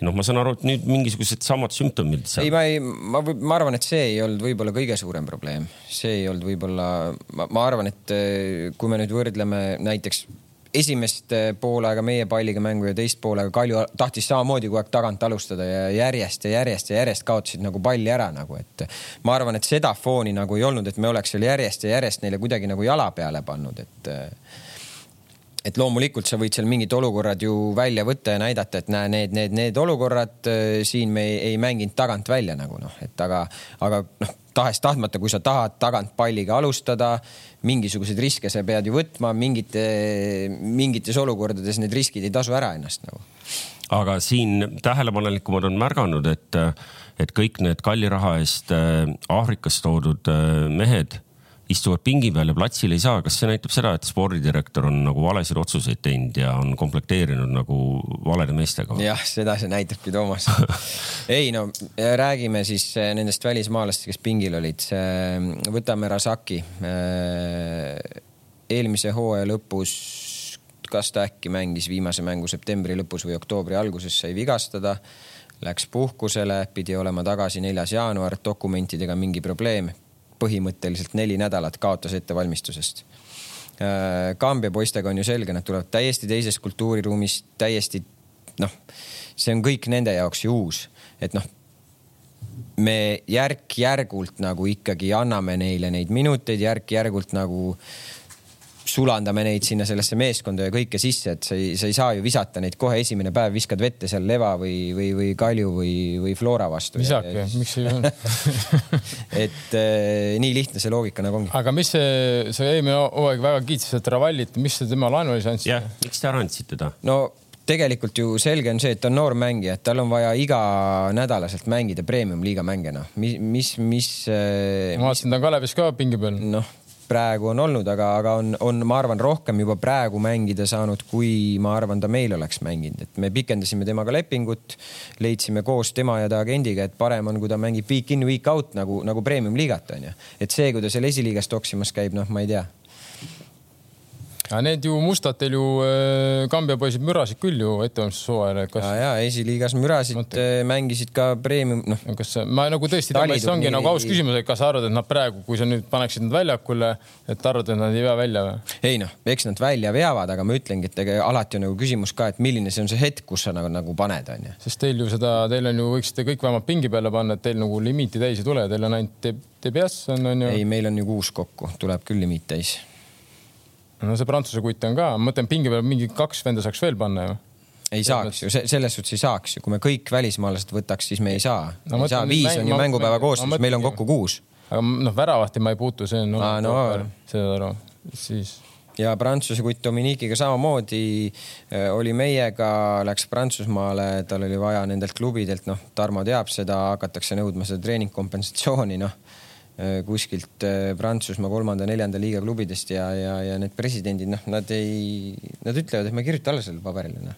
Noh, ma saan aru, et nüüd mingisugused samad sümptomid. ei, ma ei, ma, ma arvan, et see ei olnud võib-olla kõige suurem probleem, see ei olnud võib-olla, ma arvan, et kui me nüüd võrdleme näiteks esimest eh, poolaega meie palliga mängu ja teist poolega Kalju tahtis samamoodi kogu aeg tagant alustada ja järjest ja järjest ja järjest kaotasid nagu palli ära nagu, et ma arvan, et seda fooni nagu ei olnud, et me oleks seal järjest ja järjest neile kuidagi nagu jala peale pannud, et et loomulikult sa võid seal mingid olukorrad ju välja võtta ja näidata, et näe, need, need, need olukorrad eh, siin me ei, ei mänginud tagant välja nagu noh, et aga, aga noh, tahes-tahtmata, kui sa tahad tagant palliga alustada mingisuguseid riske sa pead ju võtma, mingite, mingites olukordades need riskid ei tasu ära ennast nagu. aga siin tähelepanelikumad on märganud, et, et kõik need kalli raha eest äh, Aafrikast toodud äh, mehed istuvad pingi peal ja platsil ei saa, kas see näitab seda, et spordidirektor on nagu valesid otsuseid teinud ja on komplekteerinud nagu valede meestega? jah, seda see näitabki, Toomas ei no räägime siis eh, nendest välismaalastest, kes pingil olid. võtame Rasaki. Eh, eelmise hooaja lõpus, kas ta äkki mängis viimase mängu septembri lõpus või oktoobri alguses, sai vigastada läks puhkusele, pidi olema tagasi neljas jaanuar, dokumentidega mingi probleem põhimõtteliselt neli nädalat kaotas ettevalmistusest. Äh, Kambja poistega on ju selge, nad tulevad täiesti teisest kultuuriruumist, täiesti noh, see on kõik nende jaoks ju uus, et noh, me järk-järgult nagu ikkagi anname neile neid minuteid, järk-järgult nagu äh, sulandame neid sinna sellesse meeskonda ja kõike sisse, et sa ei, sa ei saa ju visata neid kohe esimene päev, viskad vette seal Leva või, või, või Kalju või, või Flora vastu. visake, miks ei ole et äh, nii lihtne see loogika nagu ongi. aga mis see, sa eelmine hooaeg väga kiitsid Travallit, mis te tema laenulise andsite? jah, miks te ära andsite ta? no tegelikult ju selge on see, et ta on noor mängija, et tal on vaja iganädalaselt mängida premium-liiga mänge, noh, mis, mis, mis. ma vaatasin, ta on Kalevis ka pingi peal. noh praegu on olnud, aga, aga on, on, ma arvan, rohkem juba praegu mängida saanud, kui ma arvan, ta meil oleks mänginud, et me pikendasime temaga lepingut. leidsime koos tema ja ta agendiga, et parem on, kui ta mängib week in, week out nagu, nagu premium-liigat onju. et see, kui ta seal esiliigas toksimas käib, noh, ma ei tea aga need ju mustad teil ju äh, Kambja poisid mürasid küll ju ettevalmistushooajal, et kas. ja, ja esiliigas mürasid Mõtte. Äh, mängisid ka premium, noh. kas ma nagu tõesti, see ongi nagu aus küsimus, et kas sa arvad, et nad praegu, kui sa nüüd paneksid nad väljakule, et arvad, et nad ei vea välja või? ei noh, eks nad välja veavad, aga ma ütlengi, et ega alati on nagu küsimus ka, et milline see on see hetk, kus sa nagu, nagu paned, onju. sest teil ju seda, teil on ju, võiksite kõik vähemalt pingi peale panna, et teil nagu limiiti täis ei tule, teil on ainult TBS on, on ju. ei, meil on ju kuus kokku, tuleb küll limiit täis no see Prantsuse kutt on ka, ma mõtlen pingi peal mingi kaks venda saaks veel panna ju ei saaks ju, selles suhtes ei saaks ju, kui me kõik välismaalased võtaks, siis me ei saa no,. ei saa, viis mäng, on ju mängupäeva koostöös, meil on kokku kuus. aga noh, väravahti ma ei puutu, see on no,. No, saad aru, siis. ja Prantsuse kutt Dominikiga samamoodi äh, oli meiega, läks Prantsusmaale, tal oli vaja nendelt klubidelt, noh, Tarmo teab seda, hakatakse nõudma seda treeningkompensatsiooni, noh kuskilt äh, Prantsusmaa kolmanda-neljanda liiga klubidest ja, ja, ja need presidendid, noh, nad ei, nad ütlevad, et ma ei kirjuta alla sellele paberile, noh.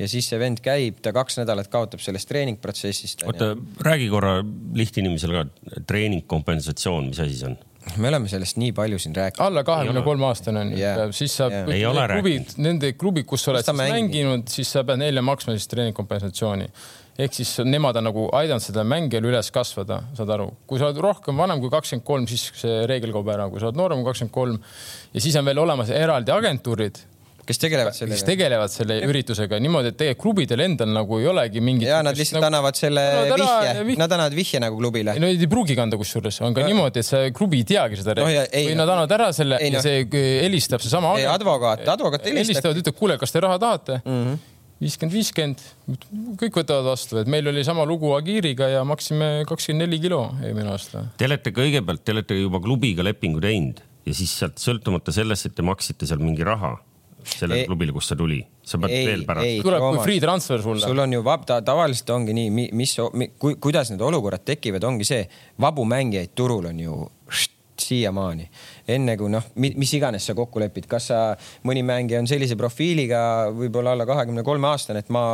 ja siis see vend käib, ta kaks nädalat kaotab sellest treeningprotsessist. oota, räägi korra lihtinimesele ka, treeningkompensatsioon, mis asi see on? me oleme sellest nii palju siin rääkinud. alla kahekümne kolme aastane on yeah., siis saab yeah. klubid, nende klubid, kus sa oled siis mänginud, siis sa pead neile maksma siis treeningkompensatsiooni ehk siis nemad on nagu aidanud seda mängijal üles kasvada, saad aru, kui sa oled rohkem vanem kui kakskümmend kolm, siis see reegel kaob ära, kui sa oled noorem kui kakskümmend kolm ja siis on veel olemas eraldi agentuurid kes tegelevad sellega? kes tegelevad selle ja. üritusega niimoodi, et tegelikult klubidel endal nagu ei olegi mingit. ja nad lihtsalt nagu... annavad selle vihje, vihje., nad annavad vihje nagu klubile. no ei pruugi kanda, kusjuures on ka ja. niimoodi, et see klubi ei teagi seda no, ja, ei, või nad annavad ära selle ei, ja no. see helistab seesama. advokaat, advokaat helistab. helistavad, ütleb, kuule, kas te raha tahate mm? -hmm viiskümmend, viiskümmend, kõik võtavad vastu, et meil oli sama lugu Agiriga ja maksime kakskümmend neli kilo eelmine aasta. Te olete kõigepealt, te olete juba klubiga lepingu teinud ja siis sealt sõltumata sellest, et te maksite seal mingi raha sellele klubile, kust see tuli, sa pead ei, veel pärast. tuleb kui free transfer sulle. sul on ju vab-, ta tavaliselt ongi nii, mis, mi, ku, kuidas need olukorrad tekivad, ongi see, vabu mängijaid turul on ju siiamaani. enne kui noh, mis iganes sa kokku lepid, kas sa, mõni mängija on sellise profiiliga võib-olla alla kahekümne kolme aastane, et ma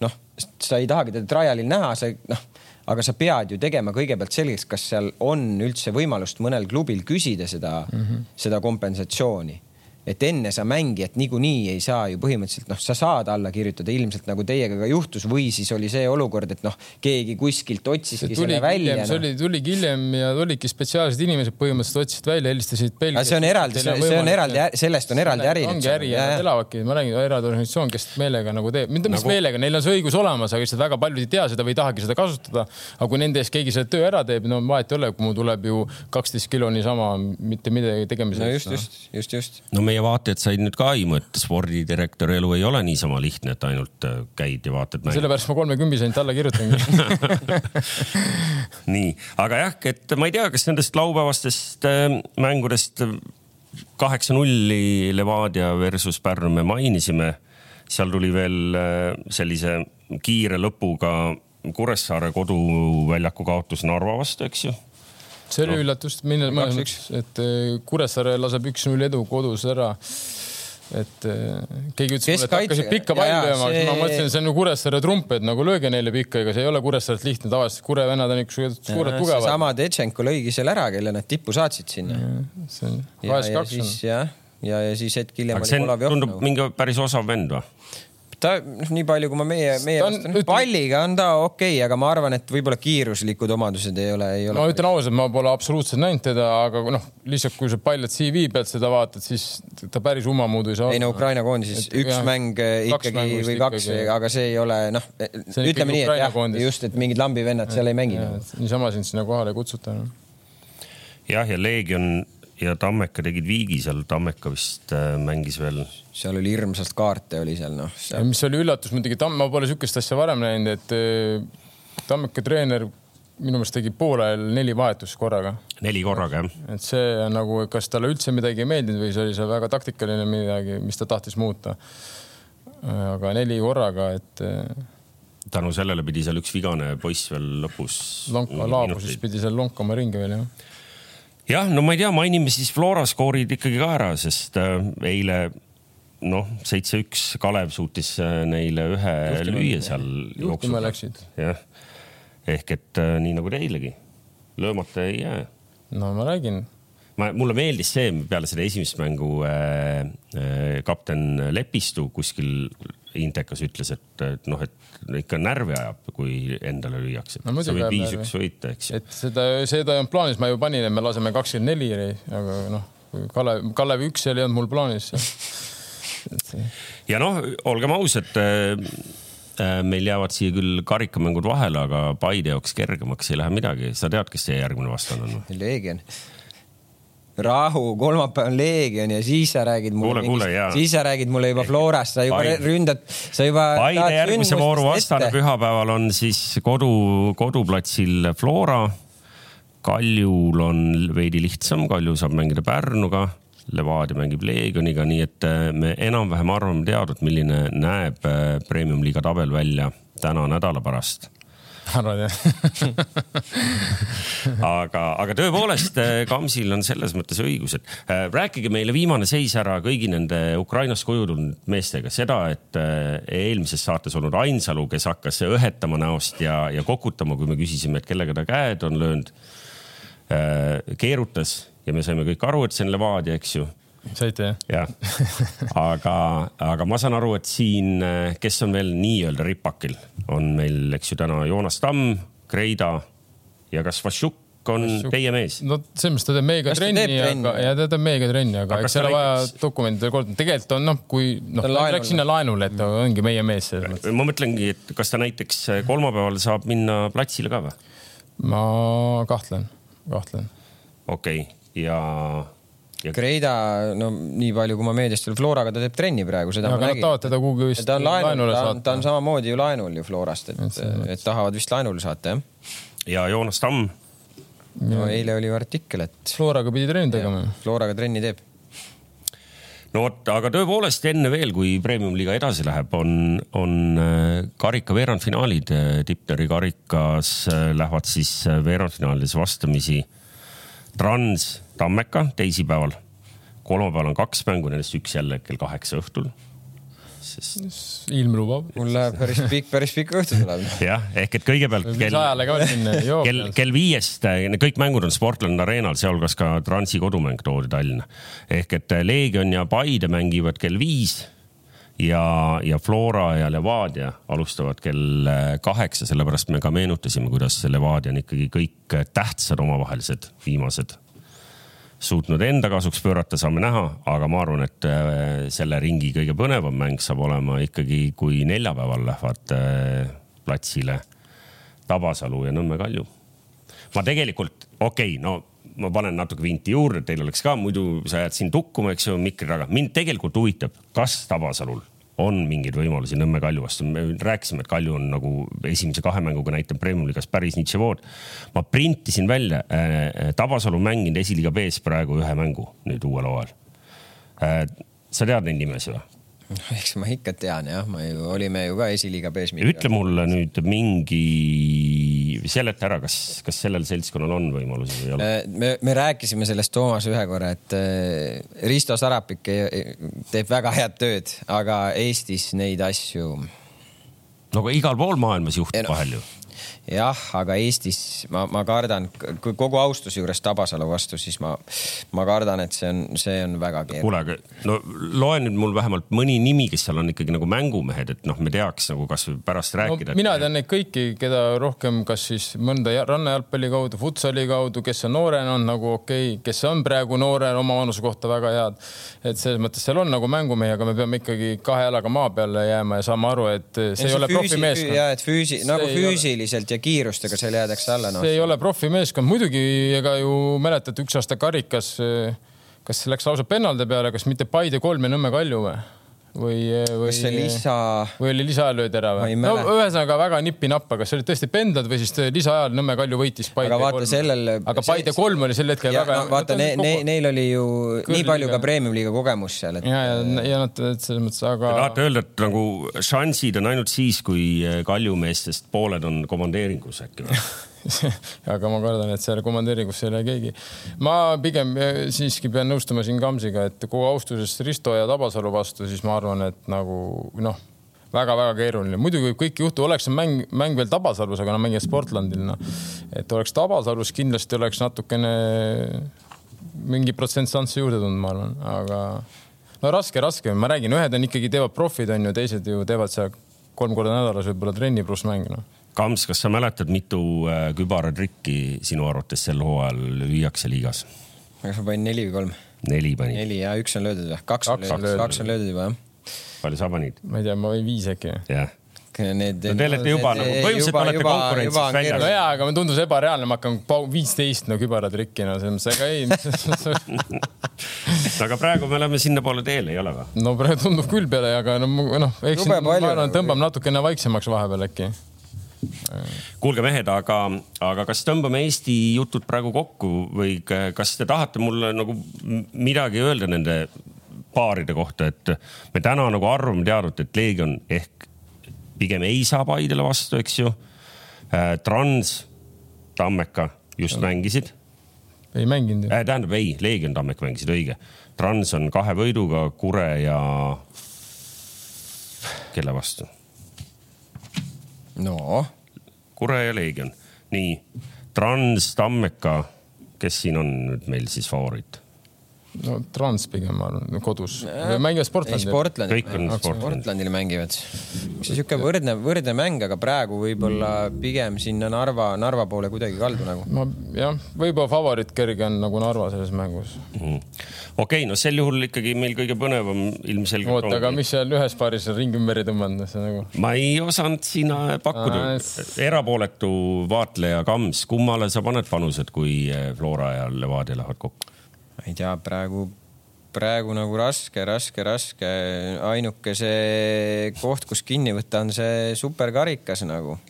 noh, sa ei tahagi teda trial'il näha, sa noh aga sa pead ju tegema kõigepealt selgeks, kas seal on üldse võimalust mõnel klubil küsida seda mm, -hmm. seda kompensatsiooni et enne sa mängijat niikuinii ei saa ju põhimõtteliselt noh, sa saad alla kirjutada ilmselt nagu teiega ka juhtus või siis oli see olukord, et noh, keegi kuskilt otsiski selle välja. see oli, tuligi hiljem ja tulidki spetsiaalsed inimesed põhimõtteliselt otsisid välja, helistasid. see on eraldi, see on eraldi, sellest on eraldi äri. ongi äri ja nad elavadki, ma räägin, eraldi organisatsioon, kes meelega nagu teeb, mitte mis nagu... meelega, neil on see õigus olemas, aga lihtsalt väga paljud ei tea seda või ei tahagi seda kasutada. aga kui nende eest keegi selle töö ära teeb, no vahet ei ole, kui mul tuleb ju kaksteist kilo niisama mitte midagi tegemiseks. no just, just, just, just. no meie vaatajad said nüüd ka aimu, et spordidirektori elu ei ole niisama lihtne, et ainult äh, käid ja vaatad sellepärast ma kolmekümbise ainult alla kirjutangi. Nii, aga jah, et ma ei tea, kas nendest laupäevastest äh, mängudest kaheksa nulli Levadia versus Pärnu me mainisime. seal tuli veel äh, sellise kiire lõpuga Kuressaare koduväljaku kaotus Narva vastu, eks ju see oli no. üllatus, mõnes mõttes, et eh, Kuressaare laseb üks-null edu kodus ära et eh, keegi ütles mulle, et hakkasid pikka palli lööma, see... ma mõtlesin, see on ju Kuressaare trump, et nagu lööge neile pikka, ega see ei ole Kuressaarelt lihtne, tavaliselt Kure vennad on ikka suured tugevad. sama Detšenko lõigi seal ära, kelle nad tippu saatsid sinna. see on kaheksa kaks. jah, ja, ja siis hetk hiljem oli Olav Johnov. tundub mingi päris osav vend või? Ta noh, nii palju kui ma meie, meie on, vastu, palliga on ta okei okay,, aga ma arvan, et võib-olla kiiruslikud omadused ei ole, ei ole. ma ütlen ausalt, ma pole absoluutselt näinud teda, aga noh, lihtsalt kui sa paljalt CV pealt seda vaatad, siis ta päris ummamuudu ei saa. ei no Ukraina koondises üks jah, mäng ikkagi või kaks, aga see ei ole noh, ütleme nii, et jah, just, et mingid lambivennad seal ei mängi. niisama sind sinna kohale ei kutsuta no.. jah, ja Leegion ja Tammeka tegid viigi seal, Tammeka vist äh, mängis veel. seal oli hirmsalt kaarte oli seal noh seal.... mis oli üllatus muidugi, ma pole sihukest asja varem näinud, et äh, Tammeka treener minu meelest tegi poolajal neli vahetust korraga. neli korraga jah. et see on nagu, kas talle üldse midagi ei meeldinud või see oli see väga taktikaline midagi, mis ta tahtis muuta. aga neli korraga, et äh, tänu sellele pidi seal üks vigane poiss veel lõpus. lonka laabus, siis pidi seal lonkama ringi veel jah jah, no ma ei tea, mainime siis Flora skoorid ikkagi ka ära, sest äh, eile noh, seitse-üks Kalev suutis äh, neile ühe Juhtima, lüüa seal. juhtima läksid. jah, ehk et äh, nii nagu teilegi, löömata ei jää. no ma räägin ma, mulle meeldis see peale seda esimest mängu äh, äh, kapten Lepistu kuskil Intekas ütles, et, et noh, et ikka närvi ajab, kui endale lüüakse no,. sa võid viis-üks võita, eks ju. et seda, seda ei olnud plaanis, ma ju panin, et me laseme kakskümmend neli, aga noh, Kalev, Kalevi üks seal ei olnud mul plaanis ja noh, olgem ausad äh, äh, meil jäävad siia küll karikamängud vahele, aga Paide jaoks kergemaks ei lähe midagi. sa tead, kes teie järgmine vastane on? Leegion rahu, kolmapäev on Leegion ja siis sa räägid mulle, siis sa räägid mulle juba Florast, sa juba Paide. ründad, sa juba. Paide järgmise vooru vastane pühapäeval on siis kodu, koduplatsil Flora. Kaljul on veidi lihtsam, Kalju saab mängida Pärnuga. Levadia mängib Leegioniga, nii et äh, me enam-vähem arvame teadvat, milline näeb äh, premium-liiga tabel välja täna nädala pärast arvad jah? Aga, aga tõepoolest Kamsil on selles mõttes õigus, et äh, rääkige meile viimane seis ära kõigi nende Ukrainast koju tulnud meestega, seda, et äh, eelmises saates olnud Ainsalu, kes hakkas õhetama näost ja, ja kokutama, kui me küsisime, et kellega ta käed on löönud äh,, keerutas ja me saime kõik aru, et see on Levadia, eks ju saite jah? jah, aga, aga ma saan aru, et siin, kes on veel nii-öelda ripakil, on meil, eks ju, täna Joonas Tamm, Kreida ja kas Vašjuk on Vašuk. teie mees? no selles mõttes ta teeb meiega trenni, aga ja ta teeb meiega trenni, aga eks seal on vaja dokumendidele korda, tegelikult on noh, kui noh, ta läks sinna laenule, et ta ongi meie mees selles mõttes. ma mõtlengi, et kas ta näiteks kolmapäeval saab minna platsile ka või? ma kahtlen, kahtlen. okei okay., ja.... Kreida, no nii palju, kui ma meediast veel Floraga, ta teeb trenni praegu, seda ja, ma nägin. tahavad teda kuhugi vist ta on laenul, laenule saata. ta on samamoodi ju laenul ju Florast, et, et, tahavad vist laenule saata, jah. ja Joonas Tamm. no eile oli ju artikkel, et. Floraga pidi trenni tegema. Floraga trenni teeb no vot, aga tõepoolest enne veel, kui premium-liiga edasi läheb, on, on äh, karika veerandfinaalid. Tipneri karikas äh, lähevad siis äh, veerandfinaalides vastamisi Trans Tammeka teisipäeval. kolmapäeval on kaks mängu, nendest üks jälle kell kaheksa õhtul sest. ilm lubab. mul läheb päris pikk, päris pikk õhtu tuleb. jah, ehk et kõigepealt kell, kell, kell viiest, kõik mängud on Sportland Arenal, sealhulgas ka Transi kodumäng toodi Tallinna. ehk et Leegion ja Paide mängivad kell viis ja, ja Flora ja Levadia alustavad kell kaheksa, sellepärast me ka meenutasime, kuidas Levadia on ikkagi kõik tähtsad omavahelised viimased suutnud enda kasuks pöörata, saame näha, aga ma arvan, et äh, selle ringi kõige põnevam mäng saab olema ikkagi, kui neljapäeval lähevad äh, platsile Tabasalu ja Nõmme Kalju. ma tegelikult, okei okay,, no ma panen natuke vinti juurde, teil oleks ka, muidu sa jääd siin tukkuma, eks ju, mikri taga. mind tegelikult huvitab, kas Tabasalul on mingeid võimalusi Nõmme Kalju vastu. me rääkisime, et Kalju on nagu esimese kahe mänguga näitab Premium-liigas päris nitševood. ma printisin välja äh,, Tabasalu mänginud esiliiga B-s praegu ühe mängu nüüd uuel hooajal äh,. sa tead neid nimesid või? eks ma ikka tean jah, me ju olime ju ka esiliiga B-s. ütle mulle nüüd mingi, seleta ära, kas, kas sellel seltskonnal on võimalusi või ei ole? Äh, me, me rääkisime sellest Toomas ühe korra, et äh, Risto Sarapik teeb väga head tööd, aga Eestis neid asju. no aga igal pool maailmas juhtub no, vahel ju jah, aga Eestis ma, ma kardan, kogu austuse juures Tabasalu vastu, siis ma, ma kardan, et see on, see on väga keeruline. kuule, aga no loe nüüd mul vähemalt mõni nimi, kes seal on ikkagi nagu mängumehed, et noh, me teaks nagu kasvõi pärast rääkida no,. mina tean neid kõiki, keda rohkem, kas siis mõnda rannajalgpalli kaudu, futsali kaudu, kes on noorena on nagu okei okay,, kes on praegu noore oma vanuse kohta väga head. et selles mõttes seal on nagu mängumehi, aga me peame ikkagi kahe jalaga maa peale jääma ja saama aru, et see, see ei ole profimeeskond. ja et füüsi, nagu füüsiliselt ja kiirustega seal jäädakse alla no.. see ei ole profimeeskond, muidugi ega ju mäletate, üks aasta karikas, kas läks lausa pennalde peale, kas mitte Paide kolm ja Nõmme Kalju või? Või, või. kas see lisa. või oli lisaajal löödi ära või? no ühesõnaga väga nippi-nappa, kas see oli tõesti pendlad või siis lisaajal Nõmme Kalju võitis Paide aga vaata kolm. sellel. aga Paide kolm oli sel hetkel ja, väga no,. vaata ne, ne, neil oli ju Kõrliga. nii palju ka premium-liiga kogemust seal et.... ja, ja, ja nad selles mõttes, aga. Te tahate öelda, et nagu šansid on ainult siis, kui Kalju meestest pooled on komandeeringus äkki või aga ma kardan, et seal komandeeringusse ei lähe keegi. ma pigem eh, siiski pean nõustuma siin Kamsiga, et kogu austuses Risto ja Tabasalu vastu, siis ma arvan, et nagu noh, väga-väga keeruline. muidugi võib kõike juhtuda, oleks see mäng, mäng veel Tabasalus, aga nad mängivad Sportlandil, noh. et oleks Tabasalus, kindlasti oleks natukene mingi protsent šanssi juurde tulnud, ma arvan, aga no raske, raske, ma räägin, ühed on ikkagi teevad profid, on ju, teised ju teevad seal kolm korda nädalas võib-olla trenni pluss mäng, noh Kams, kas sa mäletad, mitu äh, kübaratrikki sinu arvates sel hooajal lüüakse liigas? kas ma panin neli või kolm? neli pani. neli ja üks on löödud või? kaks on löödud, kaks on löödud juba jah. palju sa panid? ma ei tea, ma võin viis äkki. jah Need, no te olete juba nagu, põhimõtteliselt olete konkurentsist väljas. no jaa, aga tundus ebareaalne, ma hakkan viisteist no kübaratrikki, no selles mõttes, ega ei aga praegu me oleme sinnapoole teel, ei ole või? no praegu tundub küll peale, aga no noh, eks siin, ma arvan, tõmbab natukene vaiksemaks vahepeal äkki kuulge mehed, aga, aga kas tõmbame Eesti jutud praegu kokku või kas te tahate mulle nagu midagi öelda nende paaride kohta, et me täna nagu arvame teadvat, et Leegion ehk pigem ei saa Paidele vastu, eks ju. Äh, Trans, Tammeka just ja. mängisid. ei mänginud ju äh,. tähendab ei, Leegion, Tammeka mängisid, õige. Trans on kahe võiduga Kure ja kelle vastu? No. Kure ja Leegion, nii. Trans, Tammeka, kes siin on nüüd meil siis favoriit? No Trans pigem ma arvan, kodus äh,. mängivad Sportlandil. Sportlandil, kõik on Sportlandil. Sportlandil mängivad. see sihuke võrdne, võrdne mäng, aga praegu võib-olla pigem sinna Narva, Narva poole kuidagi kaldu nagu. no jah, võib-olla favoriit kerge on nagu Narva selles mängus mm. okei okay,, no sel juhul ikkagi meil kõige põnevam ilmselgelt. oota, aga mis seal ühes paaris on ringi ümber ei tõmmanud, see nagu? ma ei osanud sinna pakkuda. erapooletu vaatleja Kams, kummale sa paned panused, kui Flora ja Levadia lähevad kokku? Ma ei tea, praegu, praegu nagu raske, raske, raske. ainuke see koht, kus kinni võtta, on see superkarikas nagu.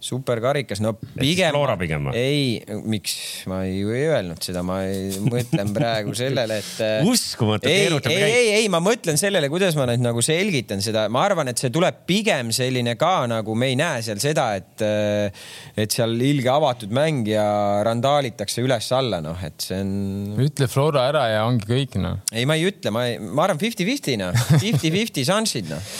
Superkarikas, no pigem. Flora pigem või? ei, miks, ma ju ei öelnud seda, ma ei, mõtlen praegu sellele, et. Äh, uskumatu, keerutab. ei, ei, ei, ma mõtlen sellele, kuidas ma nüüd nagu selgitan seda, ma arvan, et see tuleb pigem selline ka nagu me ei näe seal seda, et, äh, et seal ilge avatud mäng ja randaalitakse üles-alla, noh, et see on. ütle Flora ära ja ongi kõik, noh. ei, ma ei ütle, ma, ma arvan fifty-fifty, noh, fifty-fifty šansid, noh.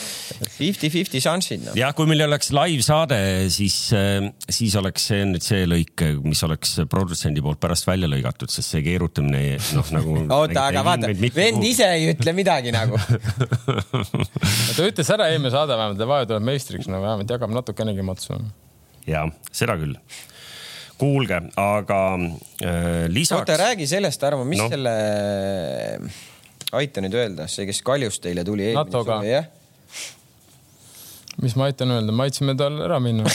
Fifty-fifty šansid, noh. jah, kui meil oleks live saade, siis Äh, siis oleks see nüüd see lõik, mis oleks produtsendi poolt pärast välja lõigatud, sest see keerutamine noh, nagu. oota, aga vaata, vend ise ei ütle midagi nagu ta ütles ära eelmine saade vähemalt, et vaja tuleb meistriks, no vähemalt jagab natukenegi matsu. ja seda küll kuulge, aga äh, lisaks. oota, räägi sellest, Tarmo, mis no. selle, aita nüüd öelda, see, kes Kaljust teile tuli. NATO-ga. jah mis ma aitan öelda, me aitasime tal ära minna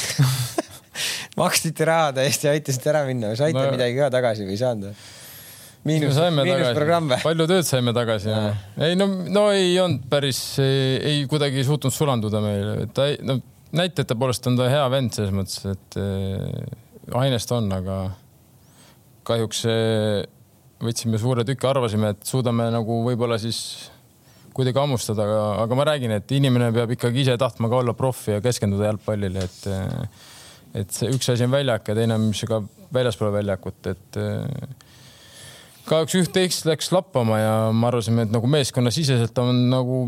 maksite raha täiesti, aitasite ära minna, saite no, midagi ka tagasi või ei saanud? miinus, miinusprogramm või? palju tööd saime tagasi ja. ei no, no ei olnud päris, ei kuidagi suutnud sulanduda meile, ta ei, no näitajate poolest on ta hea vend selles mõttes, et äh, ainest on, aga kahjuks äh, võtsime suure tüki, arvasime, et suudame nagu võib-olla siis kuidagi hammustada, aga, aga ma räägin, et inimene peab ikkagi ise tahtma ka olla profi ja keskenduda jalgpallile, et et see üks asi on väljak ja teine on, mis ka väljaspool väljakut, et kahjuks üht-teist läks lappama ja me arvasime, et nagu meeskonnasiseselt on nagu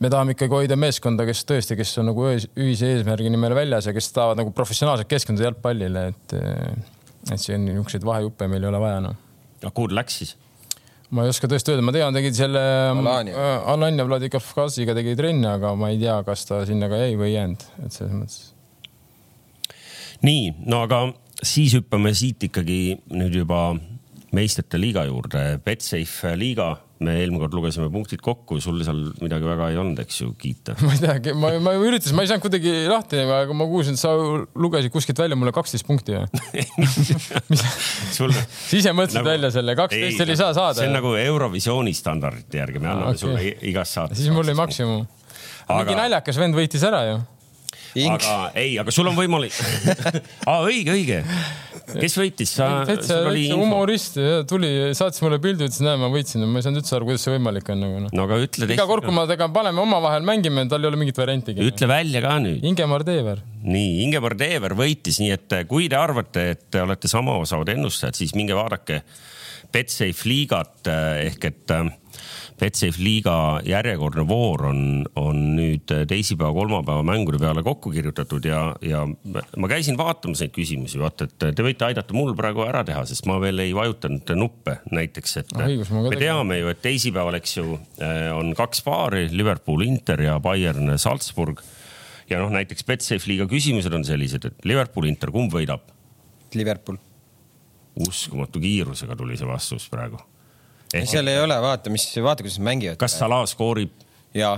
me tahame ikkagi hoida meeskonda, kes tõesti, kes on nagu ühise eesmärgi nimel väljas ja kes tahavad nagu professionaalselt keskenduda jalgpallile, et et siin niisuguseid vahejuppe meil ei ole vaja noh. aga kuhu ta läks siis? Ma ei oska tõesti öelda, ma tean, tegid selle Alania äh, Vladikavkaziga tegi trenni, aga ma ei tea, kas ta sinna ka jäi või ei jäänud, et selles mõttes. nii, no aga siis hüppame siit ikkagi nüüd juba meistrite liiga juurde, Betsafe liiga me eelmine kord lugesime punktid kokku, sul seal midagi väga ei olnud, eks ju, kiita. ma ei teagi, ma, ma üritasin, ma ei saanud kuidagi lahti, aga ma kuulsin, et sa lugesid kuskilt välja mulle kaksteist punkti või sul... sa ise mõtlesid nagu... välja selle, kaksteist oli saa saada. see on nagu Eurovisiooni standardite järgi, me anname okay. sulle igas saates. siis mul oli maksimum aga.... mingi naljakas vend võitis ära ju aga ei, aga sul on võimalik aa, õige, õige. Kes võitis? sa, sul oli info. humorist tuli, saatis mulle pildi, ütles, näe, ma võitsin, ma ei saanud üldse aru, kuidas see võimalik on nagu noh. no aga ütle teist. iga kord, kui me temaga paneme omavahel mängime, tal ei ole mingit variantigi. ütle välja ka nüüd. Ingemar Teever. nii, Ingemar Teever võitis, nii et kui te arvate, et te olete sama osavad ennustajad, siis minge vaadake Betsafe liigat ehk et äh, Betsafe liiga järjekordne voor on, on nüüd teisipäeva, kolmapäeva mängude peale kokku kirjutatud ja, ja ma käisin vaatamas neid küsimusi, vaata, et te võite aidata mul praegu ära teha, sest ma veel ei vajutanud nuppe näiteks, et no, õigus, me teame ju, et teisipäeval, eks ju, eh, on kaks paari, Liverpool, Inter ja Bayern, Salzburg. ja noh, näiteks Betsafe liiga küsimused on sellised, et Liverpool, Inter, kumb võidab? Liverpool. uskumatu kiirusega tuli see vastus praegu seal ei ole, vaata, mis, vaata, kuidas nad mängivad. kas Salah skoorib? jaa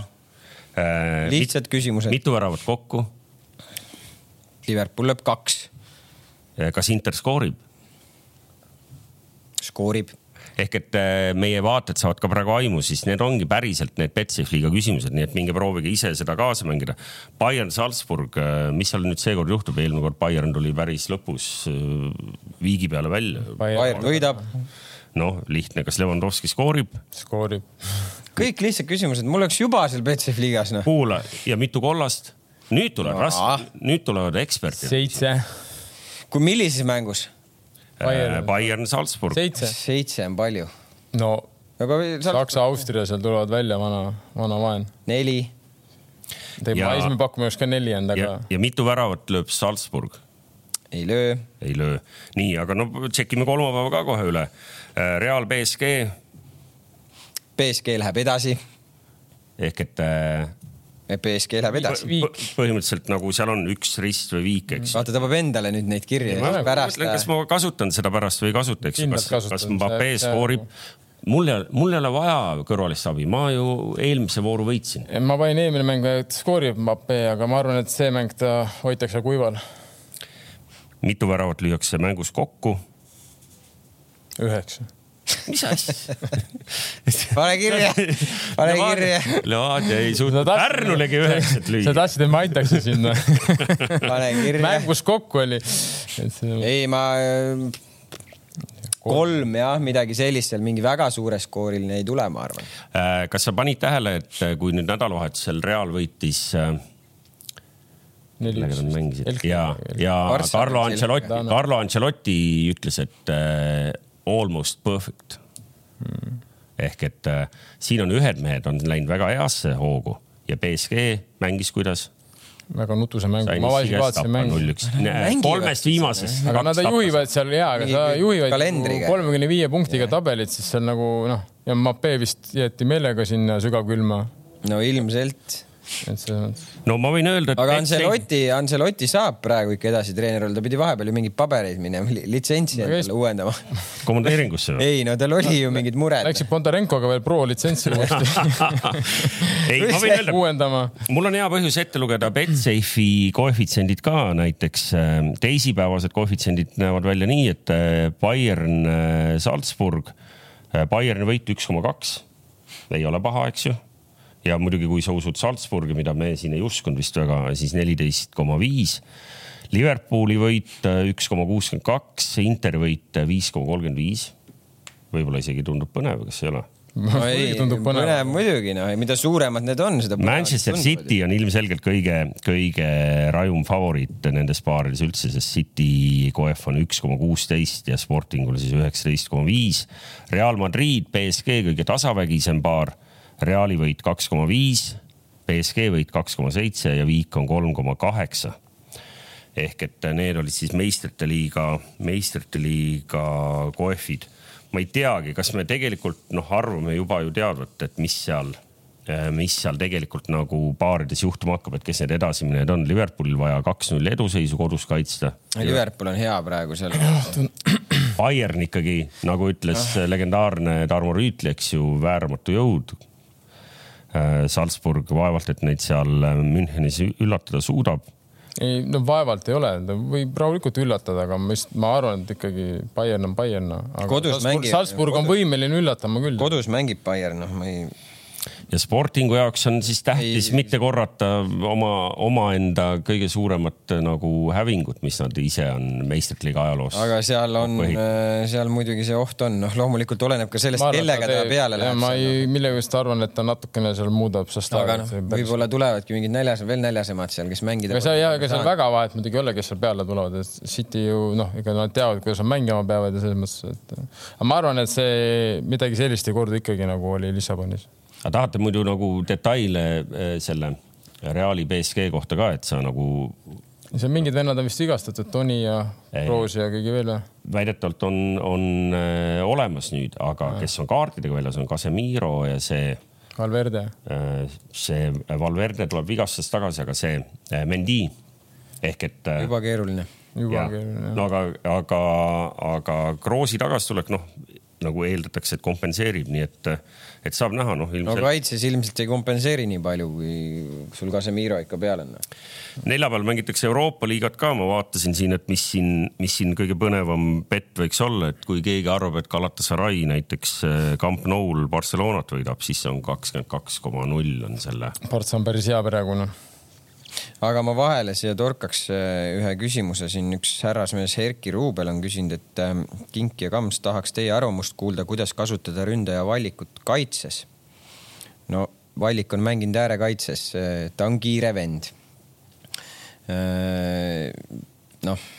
äh,. lihtsad küsimused. mitu väravat kokku? Liverpool lööb kaks. Äh, kas Inter skoorib? skoorib ehk et äh, meie vaated saavad ka praegu aimu, siis need ongi päriselt need Betsafe liiga küsimused, nii et minge proovige ise seda kaasa mängida. Bayern Salzburg, äh, mis seal nüüd seekord juhtub, eelmine kord Bayern tuli päris lõpus viigi peale välja. Bayern võidab noh, lihtne, kas Levandovski skoorib? skoorib. kõik lihtsad küsimused, mul oleks juba seal Betsafe liigas noh. kuula ja mitu kollast? nüüd tuleb no. raske, nüüd tulevad eksperdid. seitse. kui millises mängus? Bayern, Bayern, Salzburg. seitse. on palju. no aga Saksa, Austria seal tulevad välja, vana, vana vaen. neli. ma esimene pakkumine oleks ka neli olnud, aga. ja mitu väravat lööb Salzburg? ei löö. ei löö. nii, aga no tšekime kolmapäeva ka kohe üle. Äh, Real BSG. BSG läheb edasi. ehk et äh, BSG läheb edasi. põhimõtteliselt nagu seal on üks rist või viik, eks. vaata, ta paneb endale nüüd neid kirju. pärast. kas ma kasutan seda pärast või ei kasuta, eks ju, kas, kas Mbappé skoorib mul ei ole, mul ei ole vaja kõrvalist abi, ma ju eelmise vooru võitsin. ma panin eelmine mäng, et skoorib Mbappé, aga ma arvan, et see mäng ta hoitakse kuival mitu väravat lüüakse mängus kokku? Üheksa mis asja pane kirja, pane kirja. Levadia ei suutnud Pärnulegi üheksat lüüa. sa tahtsid, et ma aitaks sinna pane kirja. mängus kokku oli. ei, ma kolm jah, midagi sellist seal mingi väga suure skooriline ei tule, ma arvan. Äh, kas sa panid tähele, et äh, kui nüüd nädalavahetusel Real võitis äh, kellega nad mängisid ja, ja Carlo Ancelotti, Carlo Ancelotti ütles, et äh, almost perfect hmm.. ehk et äh, siin on ühed mehed on läinud väga heasse hoogu ja BSG mängis kuidas? väga nutuse mängu, ma vaatasin mängu. kolmest viimasest. aga nad juhivad seal ja, aga sa juhivad kolmekümne viie punktiga tabelit, siis seal nagu noh, ja Mbappé vist jäeti meelega sinna sügavkülma. no ilmselt. No ma võin öelda, et. aga Ancelotti, Ancelotti saab praegu ikka edasi treener olla, ta pidi vahepeal ju mingeid pabereid minema, litsentsi endale uuendama. komandeeringusse või? ei, no tal oli ju mingid mured. Läksid Bondarenkoga veel pro litsentsi uuesti ei, ma võin öelda. uuendama. mul on hea põhjus ette lugeda Betsafe'i koefitsiendid ka näiteks. Äh, teisipäevased koefitsiendid näevad välja nii, et äh, Bayern, äh, Salzburg, Bayerni võit üks koma kaks. ei ole paha, eks ju ja muidugi, kui sa usud Salzburgi, mida me siin ei uskunud vist väga, siis neliteist koma viis. Liverpooli võit äh, üks koma kuuskümmend kaks, Interi võit äh, viis koma kolmkümmend viis. võib-olla isegi tundub põnev, kas ei ole? no ei, põnev muidugi, noh, mida suuremad need on, seda. Manchester City on ilmselgelt kõige, kõige rajum favoriit nendes paarides üldse, sest City koef on üks koma kuusteist ja Sportingul siis üheksateist koma viis. Real Madrid, BSG kõige tasavägisem paar Reali võit kaks koma viis, BSG võit kaks koma seitse ja Viik on kolm koma kaheksa. ehk et need olid siis meistrite liiga, meistrite liiga koefid. ma ei teagi, kas me tegelikult noh, arvame juba ju teadvat, et mis seal, mis seal tegelikult nagu paarides juhtuma hakkab, et kes need edasiminejad on. Liverpoolil vaja kaks-null eduseisu kodus kaitsta. Liverpool on hea praegu seal. Bayern ikkagi, nagu ütles ah. legendaarne Tarmo Rüütli, eks ju, vääramatu jõud Salzburg vaevalt, et neid seal äh, Münchenis üllatada suudab. ei, no vaevalt ei ole, ta võib rahulikult üllatada, aga ma just, ma arvan, et ikkagi Bayern on Bayern. kodus mängib. Salzburg on võimeline üllatama küll. kodus mängib Bayern, noh, ma ei ja Sportingu jaoks on siis tähtis ei, mitte korrata oma, omaenda kõige suuremat nagu hävingut, mis nad ise on meistrite liiga ajaloos. aga seal on, äh, seal muidugi see oht on, noh, loomulikult oleneb ka sellest, kellega ta peale läheb. ma ei, millegipärast arvan, et ta natukene seal muudab sest aga noh, võib-olla tulevadki mingid näljas, veel näljasemad seal, kes mängida. ega seal jah, ega seal väga vahet muidugi ei ole, kes seal peale tulevad, et City ju noh, ega nad teavad, kuidas nad mängima peavad ja selles mõttes, et aga ma arvan, et see midagi sellist ei kordu ikkagi nagu oli Lissabonis aga tahate muidu nagu detaile eh, selle Reali BSG kohta ka, et sa nagu. seal mingid vennad on vist vigastatud, Toni ja Roos ja keegi veel või? väidetavalt on, on äh, olemas nüüd, aga ja. kes on kaartidega väljas, on Casemiro ja see. Valverde äh,. see Valverde tuleb vigastusest tagasi, aga see Mendi ehk et. juba keeruline. juba keeruline. no aga, aga, aga Kroosi tagasitulek, noh nagu eeldatakse, et kompenseerib, nii et, et saab näha, noh ilmselt. no kaitses ilmselt ei kompenseeri nii palju, kui sul Casemiro ikka peal on. Noh. neljapäeval mängitakse Euroopa liigat ka, ma vaatasin siin, et mis siin, mis siin kõige põnevam bett võiks olla, et kui keegi arvab, et Galatasaray näiteks eh, Camp Nou'l Barcelonat võidab, siis see on kakskümmend kaks koma null on selle. Parts on päris hea praegu noh aga ma vahele siia torkaks äh, ühe küsimuse siin, üks härrasmees Erki Ruubel on küsinud, et ähm, Kink ja Kams tahaks teie arvamust kuulda, kuidas kasutada ründaja valikut kaitses. no Vallik on mänginud äärekaitses, äh, ta on kiire vend. Äh, noh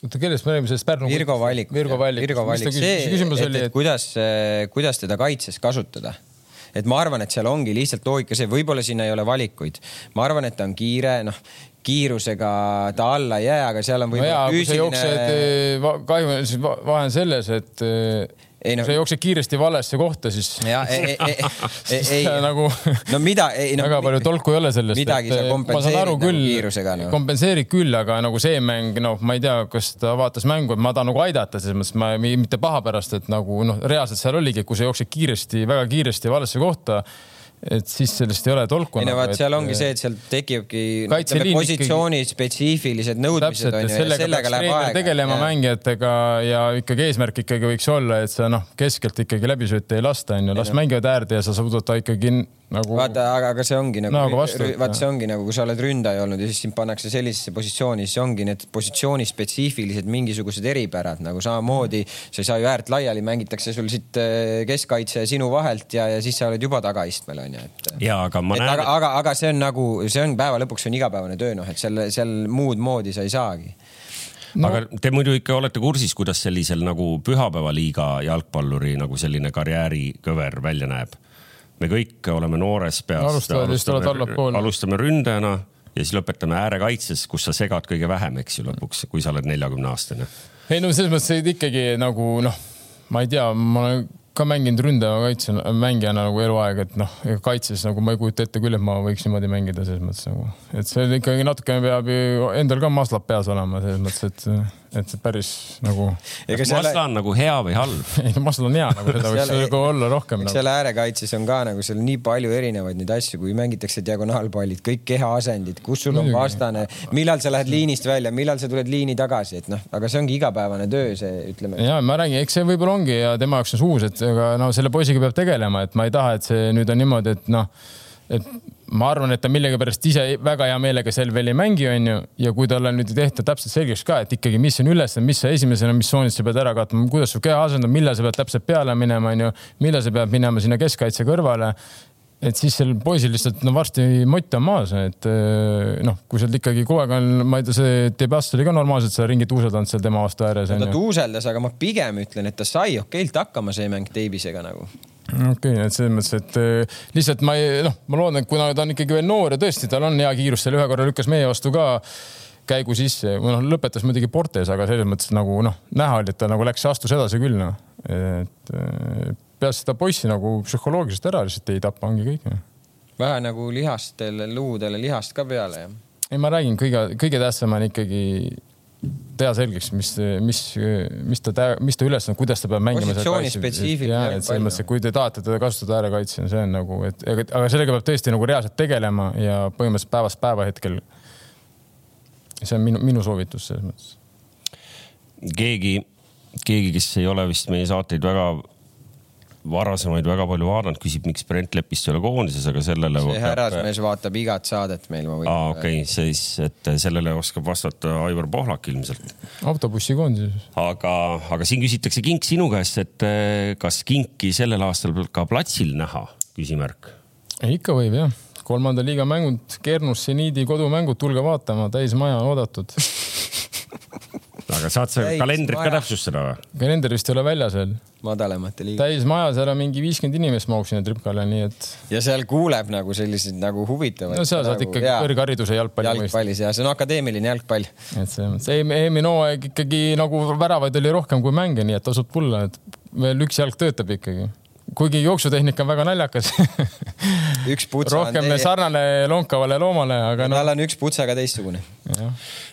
oota, kellest me räägime, sellest Pärnu? Virgo Vallik. Virgo Vallik. Virgo Vallik, see, et, et, et kuidas, kuidas teda kaitses kasutada et ma arvan, et seal ongi lihtsalt loogika see, võib-olla sinna ei ole valikuid. ma arvan, et ta on kiire, noh, kiirusega ta alla ei jää, aga seal on võib-olla no füüsiline. jooksed, kahju, siis vahe on selles, et ei no. sa jooksed kiiresti valesse kohta, siis. ja ei, ei, ei, ei nagu. no mida, ei no. väga palju tolku ei ole sellest. midagi sa kompenseerid nagu kiirusega no.. kompenseerid küll, aga nagu see mäng, noh, ma ei tea, kas ta vaatas mängu, et ma tahan nagu aidata, selles mõttes ma mitte paha pärast, et nagu noh, reaalselt seal oligi, kui sa jooksed kiiresti, väga kiiresti valesse kohta et siis sellest ei ole tolku. ei no vaat seal ongi see, et seal tekibki positsiooni ikkagi... spetsiifilised nõudmised on ju. sellega, sellega läheb aega. tegelema ja. mängijatega ja ikkagi eesmärk ikkagi võiks olla, et sa noh, keskelt ikkagi läbisööte ei lasta, on ju, las mängivad äärde ja sa suudad ta ikkagi nagu. vaata, aga, aga see ongi nagu, nagu, vaata, see ongi nagu, kui sa oled ründaja olnud ja siis sind pannakse sellisesse positsiooni, siis ongi need positsiooni spetsiifilised mingisugused eripärad nagu samamoodi. sa ei saa ju äärt laiali, mängitakse sul siit äh, keskkaitse sinu vahelt ja, ja siis sa oled juba tagaistmel on ju, et. ja aga ma et, näen. aga, aga, aga see on nagu, see on päeva lõpuks on igapäevane töö, noh, et seal, seal muud moodi sa ei saagi no.. aga te muidu ikka olete kursis, kuidas sellisel nagu pühapäevaliiga jalgpalluri nagu selline karjäärikõver välja näeb me kõik oleme noores peas. alustame, alustame ründajana ja siis lõpetame äärekaitses, kus sa segad kõige vähem, eks ju, lõpuks, kui sa oled neljakümne aastane. ei no selles mõttes, et ikkagi nagu noh, ma ei tea, ma olen ka mänginud ründava kaitse mängijana nagu eluaeg, et noh, kaitses nagu ma ei kujuta ette küll, et ma võiks niimoodi mängida selles mõttes nagu, et see ikkagi natukene peab ju endal ka maslad peas olema selles mõttes, et et see päris nagu. kas Masla selle... on nagu hea või halb? ei no Masla on hea, nagu seda võiks nagu olla rohkem. Nagu. seal äärekaitses on ka nagu seal nii palju erinevaid neid asju, kui mängitakse diagonaalpallid, kõik kehaasendid, kus sul on vastane, millal sa lähed liinist välja, millal sa tuled liini tagasi, et noh, aga see ongi igapäevane töö, see ütleme. ja ma räägin, eks see võib-olla ongi ja tema jaoks on see uus, et aga no selle poisiga peab tegelema, et ma ei taha, et see nüüd on niimoodi, et noh et ma arvan, et ta millegipärast ise väga hea meelega sel veel ei mängi, onju. ja kui talle nüüd ei tehta täpselt selgeks ka, et ikkagi, mis on ülesanne, mis sa esimesena missioonist sa pead ära katma, kuidas su keha asendab, millal sa pead täpselt peale minema, onju. millal sa pead minema sinna keskkaitse kõrvale. et siis sel poisil lihtsalt no varsti mott on maas, et eh, noh, kui sealt ikkagi kogu aeg on, ma ei tea, see Debas oli ka normaalselt seal ringi tuuseldanud seal tema vastu ääres. ta tuuseldas, aga ma pigem ütlen, et ta sai okeilt hakkama, see mäng Davisega nagu okei okay,, et selles mõttes, et äh, lihtsalt ma ei, noh, ma loodan, et kuna ta on ikkagi veel noor ja tõesti, tal on hea kiirus, seal ühe korra lükkas meie vastu ka käigu sisse, noh, lõpetas muidugi Portes, aga selles mõttes nagu noh, näha oli, et ta nagu läks, astus edasi küll noh, et äh, peaasi seda poissi nagu psühholoogiliselt ära lihtsalt ei tapa, ongi kõik. vähe nagu lihastele, luudele lihast ka peale, jah? ei, ma räägin, kõige, kõige tähtsam on ikkagi teha selgeks, mis, mis, mis ta, mis ta ülesanne, kuidas ta peab mängima. positsiooni selles mõttes, et kui te tahate teda kasutada äärekaitsjana, see on nagu, et aga sellega peab tõesti nagu reaalselt tegelema ja põhimõtteliselt päevast päeva hetkel. see on minu, minu soovitus selles mõttes. keegi, keegi, kes ei ole vist meie saateid väga varasemaid väga palju vaadanud, küsib, miks Brent Lepist ei ole koondises, aga sellele. see härrasmees vaatab igat saadet meil. aa, okei okay., siis, et sellele oskab vastata Aivar Pohlak ilmselt. autobussi koondises. aga, aga siin küsitakse Kink sinu käest, et eh, kas Kinki sellel aastal ka platsil näha, küsimärk. ikka võib jah, kolmanda liiga mängud, Kernus, seniidi kodumängud, tulge vaatama, täismaja oodatud aga saad sa kalendrit ka täpsustada või? kalender vist ei ole väljas veel. madalamate liiga. täismaja, seal on mingi viiskümmend inimest mahub sinna tripkale, nii et. ja seal kuuleb nagu selliseid nagu huvitavaid. no seal saad nagu, ikkagi kõrghariduse jalgpalli. jalgpallis ja see on akadeemiline jalgpall. et selles mõttes, eelmine hooaeg ikkagi nagu väravaid oli rohkem kui mänge, nii et tasub tulla, et veel üks jalg töötab ikkagi kuigi jooksutehnika on väga naljakas üks putsa rohkem teie... sarnane lonkavale loomale, aga no. tal on üks putsa ka teistsugune.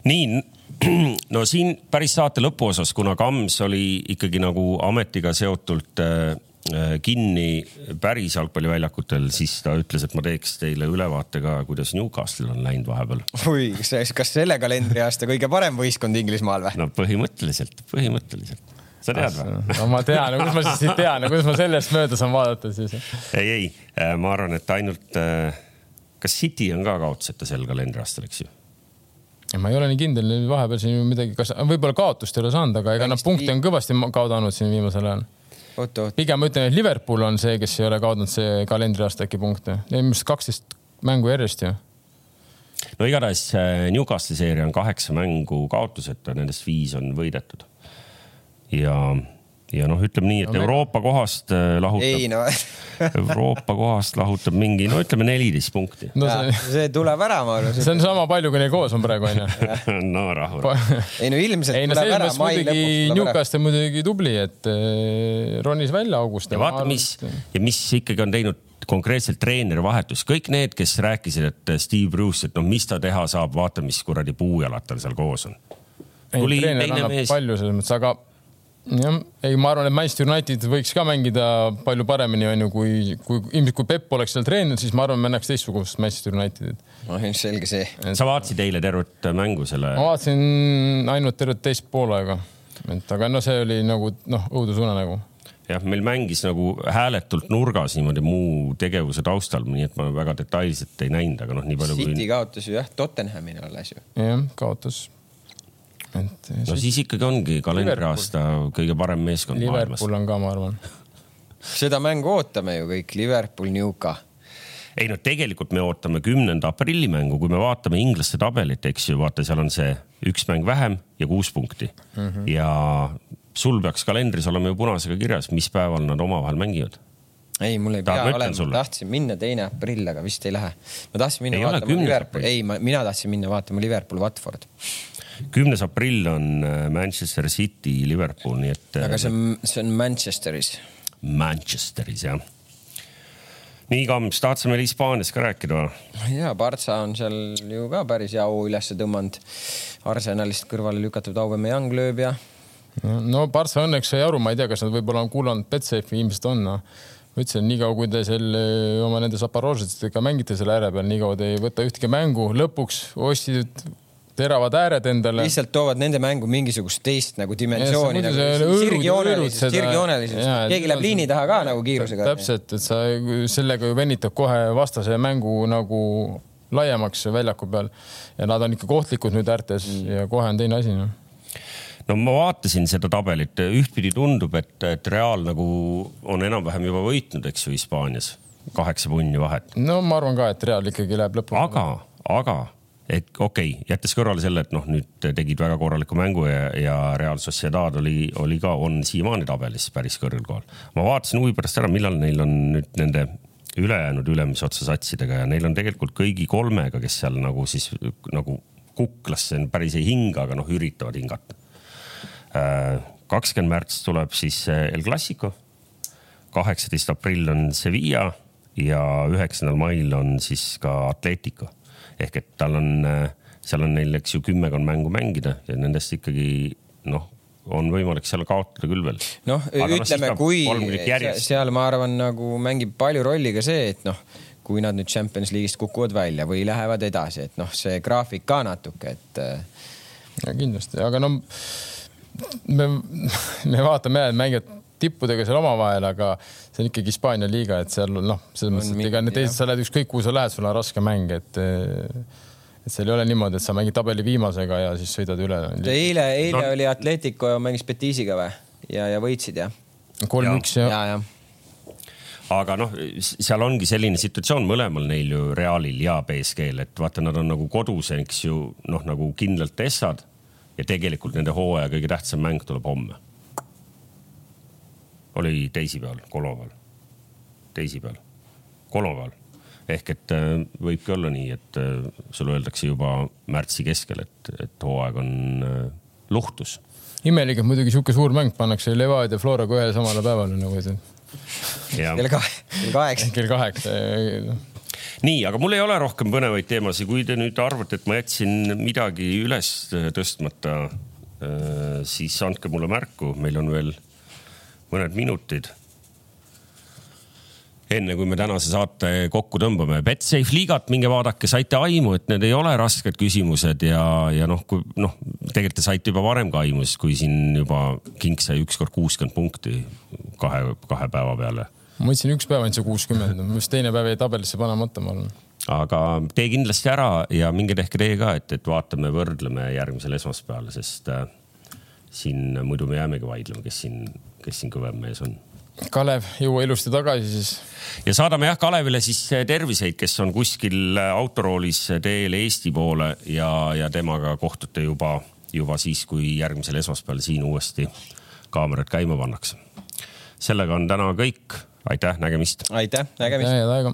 nii, no siin päris saate lõpuosas, kuna Kams oli ikkagi nagu ametiga seotult äh, äh, kinni päris jalgpalliväljakutel, siis ta ütles, et ma teeks teile ülevaate ka, kuidas Newcastle on läinud vahepeal. oi, kas, selle kalendriaasta kõige parem võistkond Inglismaal või? no põhimõtteliselt, põhimõtteliselt sa tead või? no ma tean, kuidas ma siis tean, kuidas ma sellest mööda saan vaadata siis? ei, ei, äh, ma arvan, et ainult, kas City on ka kaotuseta sel kalendriaastal, eks ju? Ma ei ole nii kindel, vahepeal siin midagi, kas võib-olla kaotust ei ole saanud, aga ega nad punkte on kõvasti kaotanud siin viimasel ajal. pigem ma ütlen, et Liverpool on see, kes ei ole kaotanud see kalendriaasta äkki punkte. Neil on vist kaksteist mängu järjest ju. no igatahes äh, Newcastle'i seeria on kaheksa mängu kaotuseta, nendest viis on võidetud. ja ja noh, ütleme nii, et no, Euroopa kohast äh, lahutab. ei no Euroopa kohast lahutab mingi, no ütleme neliteist punkti no,. See... see tuleb ära, ma arvan. see on sama palju, kui neil koos on praegu onju. no rahu. ei no ilmselt ei, no, tuleb ära, mai lõpus tuleb Newcastle muidugi tubli, et äh, ronis välja august. ja vaata, mis ja mis ikkagi on teinud konkreetselt treenerivahetus, kõik need, kes rääkisid, et Steve Bruce, et noh, mis ta teha saab, vaata, mis kuradi puujalad tal seal koos on. treener annab mees... palju selles mõttes, aga jah, ei, ma arvan, et Manchester United võiks ka mängida palju paremini, onju, kui, kui ilmselt kui Pepp oleks seal treeninud, siis ma arvan, me näeks teistsugust Manchester Unitedit. no selge see. sa vaatasid eile tervet mängu selle? ma vaatasin ainult tervet teist poolega, et aga no see oli nagu noh, õudusunenägu jah, meil mängis nagu hääletult nurgas niimoodi muu tegevuse taustal, nii et ma väga detailselt ei näinud, aga noh, nii palju City kui. City kaotas ju jah, Tottenhamile alles ju. jah, kaotas et. no siis, siis ikkagi ongi kalendriaasta kõige parem meeskond Liverpool maailmas. Liverpool on ka, ma arvan. seda mängu ootame ju kõik, Liverpool, Newca ei no tegelikult me ootame kümnenda aprilli mängu, kui me vaatame inglaste tabelit, eks ju, vaata, seal on see üks mäng vähem ja kuus punkti mm. -hmm. ja sul peaks kalendris olema ju punasega kirjas, mis päeval nad omavahel mängivad ei, mul ei pea olema, ma tahtsin minna teine aprill, aga vist ei lähe. ma tahtsin minna ei vaatama Liverpooli, ei, mina tahtsin minna vaatama Liverpool, Watford kümnes aprill on äh, Manchester City, Liverpool, nii et. aga see on, see on Manchesteris. Manchesteris jah. nii, Kams, tahad sa meil Hispaaniast ka rääkida või? ja, Barca on seal ju ka päris hea au üles tõmmanud. Arsenalist kõrvale lükatud Aubameyang lööb ja. no Barca õnneks sai aru, ma ei tea, kas nad võib-olla on kuulanud Betsafe'i, ilmselt on no ma ütlesin, niikaua kui te seal oma nende Zaporožetega mängite selle ääre peal, niikaua te ei võta ühtegi mängu, lõpuks ostsid teravad ääred endale. lihtsalt toovad nende mängu mingisugust teist nagu dimensiooni. Nagu sirgjoonelisust, sirgjoonelisust. keegi läheb liini taha ka nagu kiirusega. täpselt, et sa sellega ju venitad kohe vastase mängu nagu laiemaks väljaku peal ja nad on ikka ohtlikud nüüd äärtes mm. ja kohe on teine asi noh no ma vaatasin seda tabelit, ühtpidi tundub, et, et Real nagu on enam-vähem juba võitnud, eks ju, Hispaanias kaheksa punni vahet. no ma arvan ka, et Real ikkagi läheb lõpuni. aga, aga et okei okay,, jättes kõrvale selle, et noh, nüüd tegid väga korraliku mängu ja, ja Real Sociedad oli, oli ka, on siiamaani tabelis päris kõrgel kohal. ma vaatasin huvi pärast ära, millal neil on nüüd nende ülejäänud ülemise otsa satsidega ja neil on tegelikult kõigi kolmega, kes seal nagu siis nagu kuklasse päris ei hinga, aga noh, üritavad hingata. Äh, kakskümmend märts tuleb siis äh, El Clasico, kaheksateist aprill on Sevilla ja üheksandal mail on siis ka Atletico ehk et tal on, äh, seal on neil, eks ju, kümmekond mängu mängida ja nendest ikkagi noh, on võimalik seal kaotada küll veel. noh, ütleme no,, kui seal ma arvan, nagu mängib palju rolli ka see, et noh, kui nad nüüd Champions League'ist kukuvad välja või lähevad edasi, et noh, see graafik ka natuke, et. Äh, ja kindlasti, aga no me, me vaatame jah, et mängivad tippudega seal omavahel, aga see on ikkagi Hispaania liiga, et seal noh, selles mõttes, et ega need teised, sa lähed ükskõik kuhu sa lähed, sul on raske mäng, et et seal ei ole niimoodi, et sa mängid tabeli viimasega ja siis sõidad üle. eile, eile no. oli Atletico mängis Betisiga või ja, ja võitsid jah? kolm-üks jah ja, ja aga noh, seal ongi selline situatsioon mõlemal neil ju Realil ja BSG-l, et vaata, nad on nagu kodus, eks ju, noh, nagu kindlalt Essad ja tegelikult nende hooaja kõige tähtsam mäng tuleb homme oli teisipäeval, kolmapäeval, teisipäeval, kolmapäeval ehk et äh, võibki olla nii, et äh, sulle öeldakse juba märtsi keskel, et, et hooaeg on äh, luhtus. imelik, et muidugi sihuke suur mäng pannakse Levadia Floraga ühele samale päevale nagu kahe, kell kaheksa. kell kaheksa. nii, aga mul ei ole rohkem põnevaid teemasid, kui te nüüd arvate, et ma jätsin midagi üles tõstmata, siis andke mulle märku, meil on veel mõned minutid. enne kui me tänase saate kokku tõmbame, Betsafe liigat minge vaadake, saite aimu, et need ei ole rasked küsimused ja, ja noh, kui noh, tegelikult te saite juba varem ka aimu, sest kui siin juba King sai ükskord kuuskümmend punkti kahe, kahe päeva peale. ma mõtlesin, üks päev ainult see kuuskümmend, minu arust teine päev jäi tabelisse panemata, ma arvan aga tee kindlasti ära ja minge tehke teie ka, et, et vaatame, võrdleme järgmisel esmaspäeval, sest äh, siin muidu me jäämegi vaidlema, kes siin kes siin kõvem mees on. Kalev, jõua ilusti tagasi siis. ja saadame jah Kalevile siis terviseid, kes on kuskil autoroolis teel Eesti poole ja, ja temaga kohtute juba, juba siis, kui järgmisel esmaspäeval siin uuesti kaamerad käima pannakse. sellega on täna kõik. aitäh, nägemist. aitäh, nägemist. ja aega